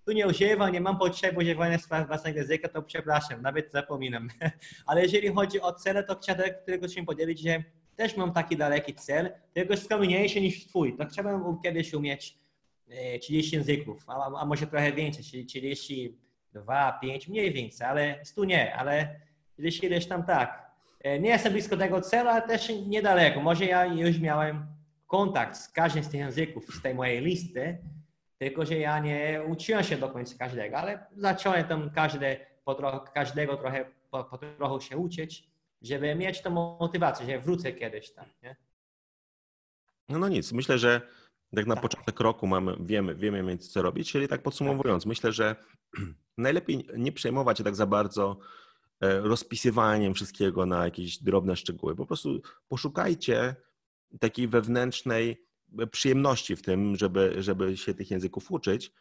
tu nie używam, nie mam potrzeby używania własnego języka, to przepraszam, nawet zapominam. Ale jeżeli chodzi o cele, to chciałbym którego się podzielić, że też mam taki daleki cel, tylko skromniejszy niż twój. To chciałbym kiedyś umieć 30 e, języków, a, a może trochę więcej, czyli 32, 5, mniej więcej, ale 100 nie, ale gdzieś ileś tam tak. E, nie jestem blisko tego celu, ale też niedaleko. Może ja już miałem kontakt z każdym z tych języków z tej mojej listy, tylko, że ja nie uczyłem się do końca każdego, ale zacząłem tam każde, po trochę, każdego trochę po, po trochu się uczyć, żeby mieć tą motywację, że wrócę kiedyś tam, nie? No, no nic, myślę, że tak na tak. początek roku mamy, wiemy, wiemy mieć co robić, czyli tak podsumowując, tak. myślę, że najlepiej nie przejmować się tak za bardzo rozpisywaniem wszystkiego na jakieś drobne szczegóły. Po prostu poszukajcie takiej wewnętrznej przyjemności w tym, żeby, żeby się tych języków uczyć,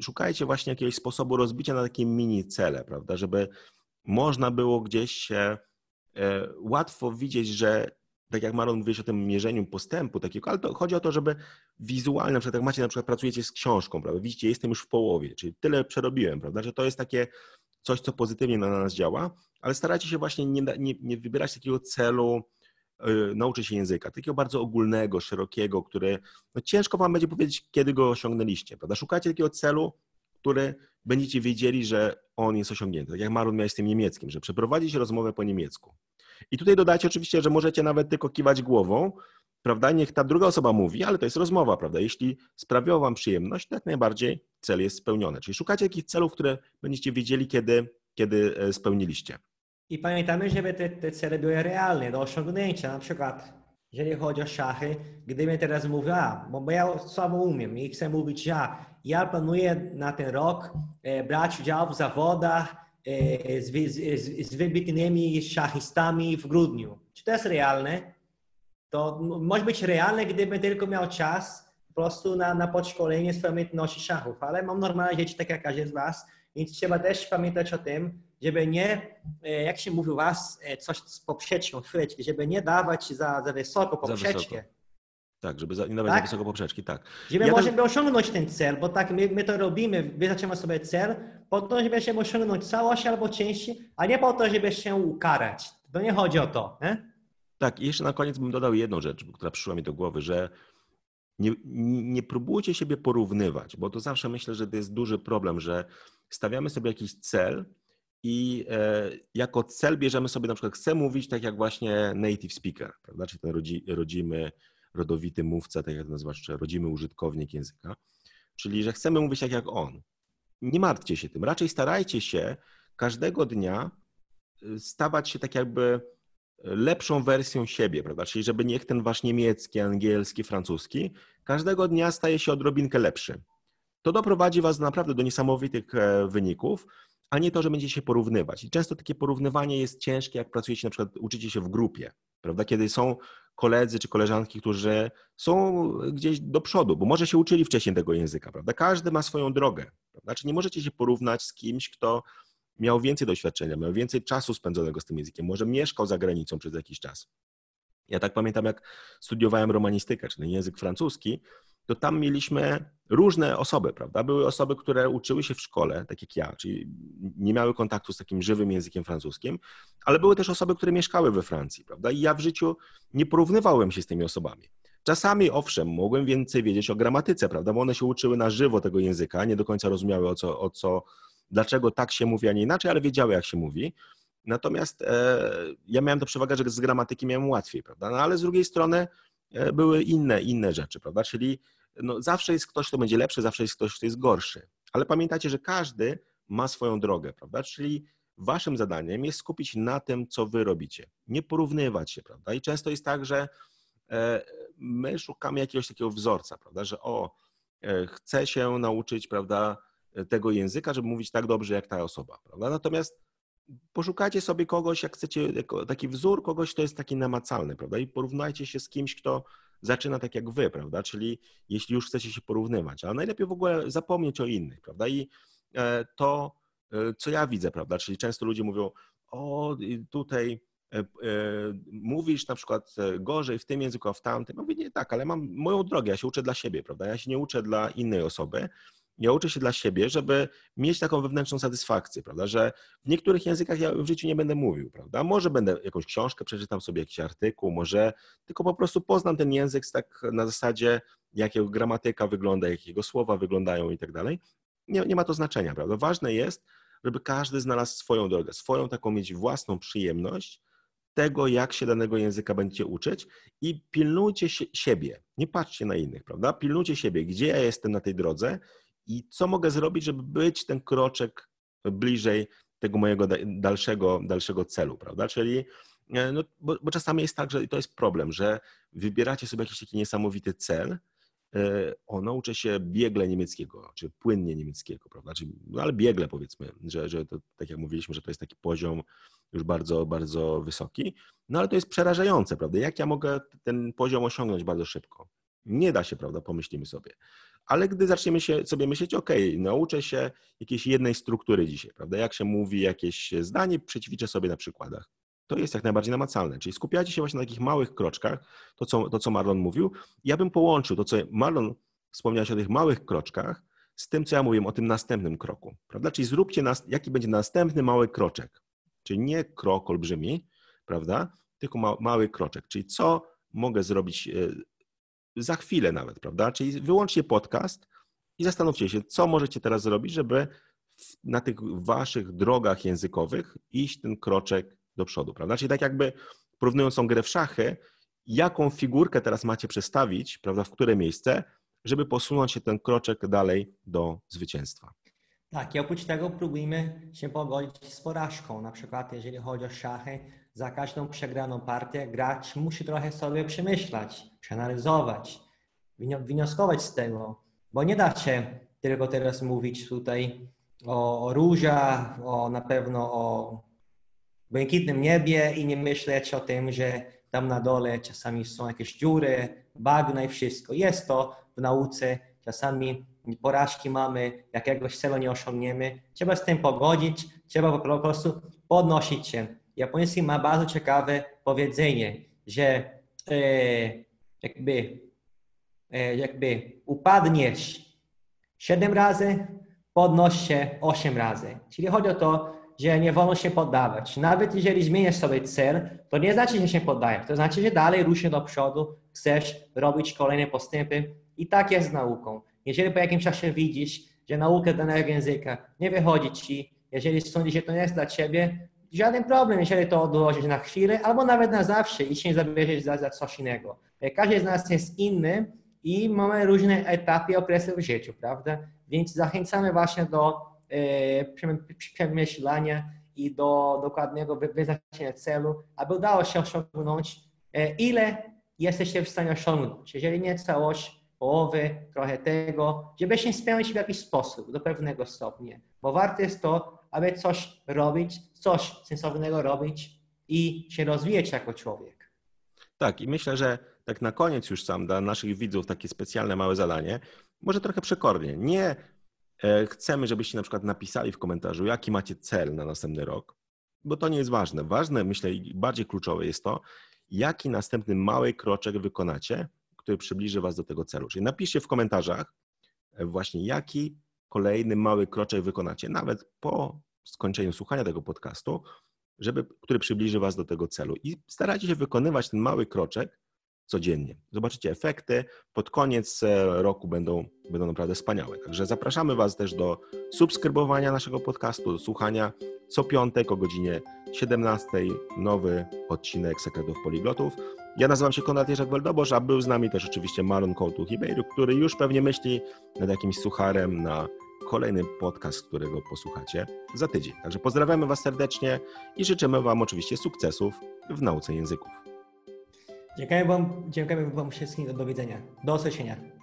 szukajcie właśnie jakiegoś sposobu rozbicia na takie mini cele, prawda, żeby można było gdzieś się e, łatwo widzieć, że tak jak Maron mówiłeś o tym mierzeniu postępu takiego, ale to chodzi o to, żeby wizualnie, na przykład jak macie na przykład pracujecie z książką, prawda, widzicie, jestem już w połowie, czyli tyle przerobiłem, prawda, że to jest takie coś, co pozytywnie na nas działa, ale starajcie się właśnie nie, nie, nie wybierać takiego celu, Y, nauczy się języka, takiego bardzo ogólnego, szerokiego, który no ciężko wam będzie powiedzieć, kiedy go osiągnęliście, prawda? Szukacie takiego celu, który będziecie wiedzieli, że on jest osiągnięty. Tak jak Marun miałeś z tym niemieckim, że przeprowadzić rozmowę po niemiecku. I tutaj dodajcie oczywiście, że możecie nawet tylko kiwać głową, prawda? Niech ta druga osoba mówi, ale to jest rozmowa, prawda? Jeśli sprawiało wam przyjemność, to jak najbardziej cel jest spełniony. Czyli szukacie takich celów, które będziecie wiedzieli, kiedy, kiedy e, spełniliście. I pamiętamy, żeby te, te cele były realne, do osiągnięcia. Na przykład, jeżeli chodzi o szachy, gdybym teraz mówił, a, bo ja słabo umiem i chcę mówić, że ja planuję na ten rok e, brać udział w zawodach e, z, z, z wybitnymi szachistami w grudniu. Czy to jest realne? To może być realne, gdybym tylko miał czas po prostu na, na podszkolenie swojej umiejętności szachów, ale mam normalne dzieci, tak jak każdy z Was, więc trzeba też pamiętać o tym, żeby nie, e, jak się mówi u Was, e, coś z poprzeczką, chwileczkę, żeby nie dawać za, za wysoko poprzeczkę. Za wysoko. Tak, żeby za, nie dawać tak? za wysoko poprzeczki, tak. Żeby ja możemy też... osiągnąć ten cel, bo tak my, my to robimy, wyznaczamy sobie cel po to, żeby się osiągnąć całość albo części, a nie po to, żeby się ukarać. To nie chodzi o to. Nie? Tak, i jeszcze na koniec bym dodał jedną rzecz, która przyszła mi do głowy, że nie, nie próbujcie siebie porównywać, bo to zawsze myślę, że to jest duży problem, że stawiamy sobie jakiś cel i e, jako cel bierzemy sobie na przykład, chcę mówić tak jak właśnie native speaker, prawda, czyli ten rodzi, rodzimy, rodowity mówca, tak jak to nazywasz, czy rodzimy użytkownik języka, czyli że chcemy mówić tak jak on. Nie martwcie się tym, raczej starajcie się każdego dnia y, stawać się tak jakby lepszą wersją siebie, prawda? Czyli żeby niech ten wasz niemiecki, angielski, francuski każdego dnia staje się odrobinkę lepszy. To doprowadzi was naprawdę do niesamowitych e, wyników, a nie to, że będziecie się porównywać. I często takie porównywanie jest ciężkie, jak pracujecie, na przykład uczycie się w grupie, prawda? Kiedy są koledzy czy koleżanki, którzy są gdzieś do przodu, bo może się uczyli wcześniej tego języka, prawda? Każdy ma swoją drogę, prawda? Czy nie możecie się porównać z kimś, kto miał więcej doświadczenia, miał więcej czasu spędzonego z tym językiem, może mieszkał za granicą przez jakiś czas. Ja tak pamiętam, jak studiowałem romanistykę, czyli język francuski, to tam mieliśmy różne osoby, prawda? Były osoby, które uczyły się w szkole, tak jak ja, czyli nie miały kontaktu z takim żywym językiem francuskim, ale były też osoby, które mieszkały we Francji, prawda? I ja w życiu nie porównywałem się z tymi osobami. Czasami, owszem, mogłem więcej wiedzieć o gramatyce, prawda? Bo one się uczyły na żywo tego języka, nie do końca rozumiały o co, o co dlaczego tak się mówi, a nie inaczej, ale wiedziały, jak się mówi. Natomiast e, ja miałem to przewagę, że z gramatyki miałem łatwiej, prawda? No ale z drugiej strony e, były inne, inne rzeczy, prawda? Czyli no, zawsze jest ktoś, kto będzie lepszy, zawsze jest ktoś, kto jest gorszy. Ale pamiętajcie, że każdy ma swoją drogę, prawda? Czyli waszym zadaniem jest skupić na tym, co wy robicie. Nie porównywać się, prawda? I często jest tak, że e, my szukamy jakiegoś takiego wzorca, prawda? Że o, chcę się nauczyć, prawda, tego języka, żeby mówić tak dobrze jak ta osoba, prawda? Natomiast poszukajcie sobie kogoś, jak chcecie, taki wzór kogoś, kto jest taki namacalny, prawda? I porównajcie się z kimś, kto zaczyna tak jak wy, prawda? Czyli jeśli już chcecie się porównywać, ale najlepiej w ogóle zapomnieć o innych, prawda? I e, to, e, co ja widzę, prawda? Czyli często ludzie mówią, o tutaj e, mówisz na przykład gorzej w tym języku, a w tamtym. Ja mówię, nie tak, ale mam moją drogę, ja się uczę dla siebie, prawda? Ja się nie uczę dla innej osoby, ja uczę się dla siebie, żeby mieć taką wewnętrzną satysfakcję, prawda, że w niektórych językach ja w życiu nie będę mówił, prawda, może będę jakąś książkę, przeczytam sobie jakiś artykuł, może tylko po prostu poznam ten język tak na zasadzie, jakiego gramatyka wygląda, jakiego słowa wyglądają i tak dalej. Nie, ma to znaczenia, prawda. Ważne jest, żeby każdy znalazł swoją drogę, swoją taką mieć własną przyjemność tego, jak się danego języka będziecie uczyć i pilnujcie siebie, nie patrzcie na innych, prawda? Pilnujcie siebie, gdzie ja jestem na tej drodze i co mogę zrobić, żeby być ten kroczek bliżej tego mojego dalszego, dalszego celu, prawda? Czyli e, no, bo, bo, czasami jest tak, że to jest problem, że wybieracie sobie jakiś taki niesamowity cel, e, o, nauczę się biegle niemieckiego, czy płynnie niemieckiego, prawda? Czyli, no ale biegle powiedzmy, że, że to, tak jak mówiliśmy, że to jest taki poziom już bardzo, bardzo wysoki, no ale to jest przerażające, prawda? Jak ja mogę ten poziom osiągnąć bardzo szybko? Nie da się, prawda? Pomyślimy sobie ale gdy zaczniemy się, sobie myśleć, ok, nauczę się jakiejś jednej struktury dzisiaj, prawda? Jak się mówi jakieś zdanie, przećwiczę sobie na przykładach. To jest jak najbardziej namacalne. Czyli skupiacie się właśnie na takich małych kroczkach, to co, to co Marlon mówił. Ja bym połączył to, co Marlon wspomniałeś o tych małych kroczkach, z tym, co ja mówiłem o tym następnym kroku, prawda? Czyli zróbcie, nas, jaki będzie następny mały kroczek. Czyli nie krok olbrzymi, prawda? Tylko ma, mały kroczek. Czyli co mogę zrobić e, za chwilę nawet, prawda? Czyli wyłączcie podcast i zastanówcie się, co możecie teraz zrobić, żeby na tych waszych drogach językowych iść ten kroczek do przodu, prawda? Czyli tak jakby porównując tą grę w szachy, jaką figurkę teraz macie przestawić, prawda, w które miejsce, żeby posunąć się ten kroczek dalej do zwycięstwa. Tak, i oprócz tego próbujemy się pogodzić z porażką. Na przykład, jeżeli chodzi o szachy, za każdą przegraną partię gracz musi trochę sobie przemyśleć, przeanalizować, wnioskować z tego, bo nie da się tylko teraz mówić tutaj o, o różach, o na pewno o błękitnym niebie i nie myśleć o tym, że tam na dole czasami są jakieś dziury, bagna i wszystko. Jest to w nauce, czasami porażki mamy, jakiegoś celu nie osiągniemy. Trzeba z tym pogodzić, trzeba po prostu podnosić się. Japoński ma bardzo ciekawe powiedzenie, że e, jakby, e, jakby upadniesz siedem razy, podnoś się osiem razy. Czyli chodzi o to, że nie wolno się poddawać. Nawet jeżeli zmieniasz sobie cel, to nie znaczy, że się poddajesz. To znaczy, że dalej ruszysz do przodu, chcesz robić kolejne postępy i tak jest z nauką. Jeżeli po jakimś czasie widzisz, że nauka danego języka nie wychodzi ci, jeżeli sądzisz, że to nie jest dla ciebie, żaden problem, jeżeli to odłożyć na chwilę albo nawet na zawsze i się zabierzesz za, za coś innego. Każdy z nas jest inny i mamy różne etapy, okresy w życiu, prawda? Więc zachęcamy właśnie do e, przemyślenia i do dokładnego wyznaczenia celu, aby udało się osiągnąć, e, ile jesteście w stanie osiągnąć. Jeżeli nie całość, połowy, trochę tego, żeby się spełnić w jakiś sposób, do pewnego stopnia. Bo warto jest to, aby coś robić, coś sensownego robić i się rozwijać jako człowiek. Tak, i myślę, że tak na koniec już sam dla naszych widzów takie specjalne małe zadanie, może trochę przekornie. Nie e, chcemy, żebyście na przykład napisali w komentarzu, jaki macie cel na następny rok, bo to nie jest ważne. Ważne, myślę, i bardziej kluczowe jest to, jaki następny mały kroczek wykonacie, który przybliży Was do tego celu. Czyli napiszcie w komentarzach e, właśnie, jaki kolejny mały kroczek wykonacie, nawet po skończeniu słuchania tego podcastu, żeby, który przybliży Was do tego celu. I starajcie się wykonywać ten mały kroczek codziennie. Zobaczycie efekty. Pod koniec e, roku będą, będą naprawdę wspaniałe. Także zapraszamy Was też do subskrybowania naszego podcastu, do słuchania co piątek o godzinie 17 nowy odcinek Sekretów Poliglotów. Ja nazywam się Konrad Jerzak Weldobosz, a był z nami też oczywiście Marlon Kołtu Hibeiru, który już pewnie myśli nad jakimś sucharem na kolejny podcast, którego posłuchacie za tydzień. Także pozdrawiamy Was serdecznie i życzymy Wam oczywiście sukcesów w nauce języków. Dziękuję Wam, dziękujemy Wam wszystkim. Do widzenia. Do usłyszenia.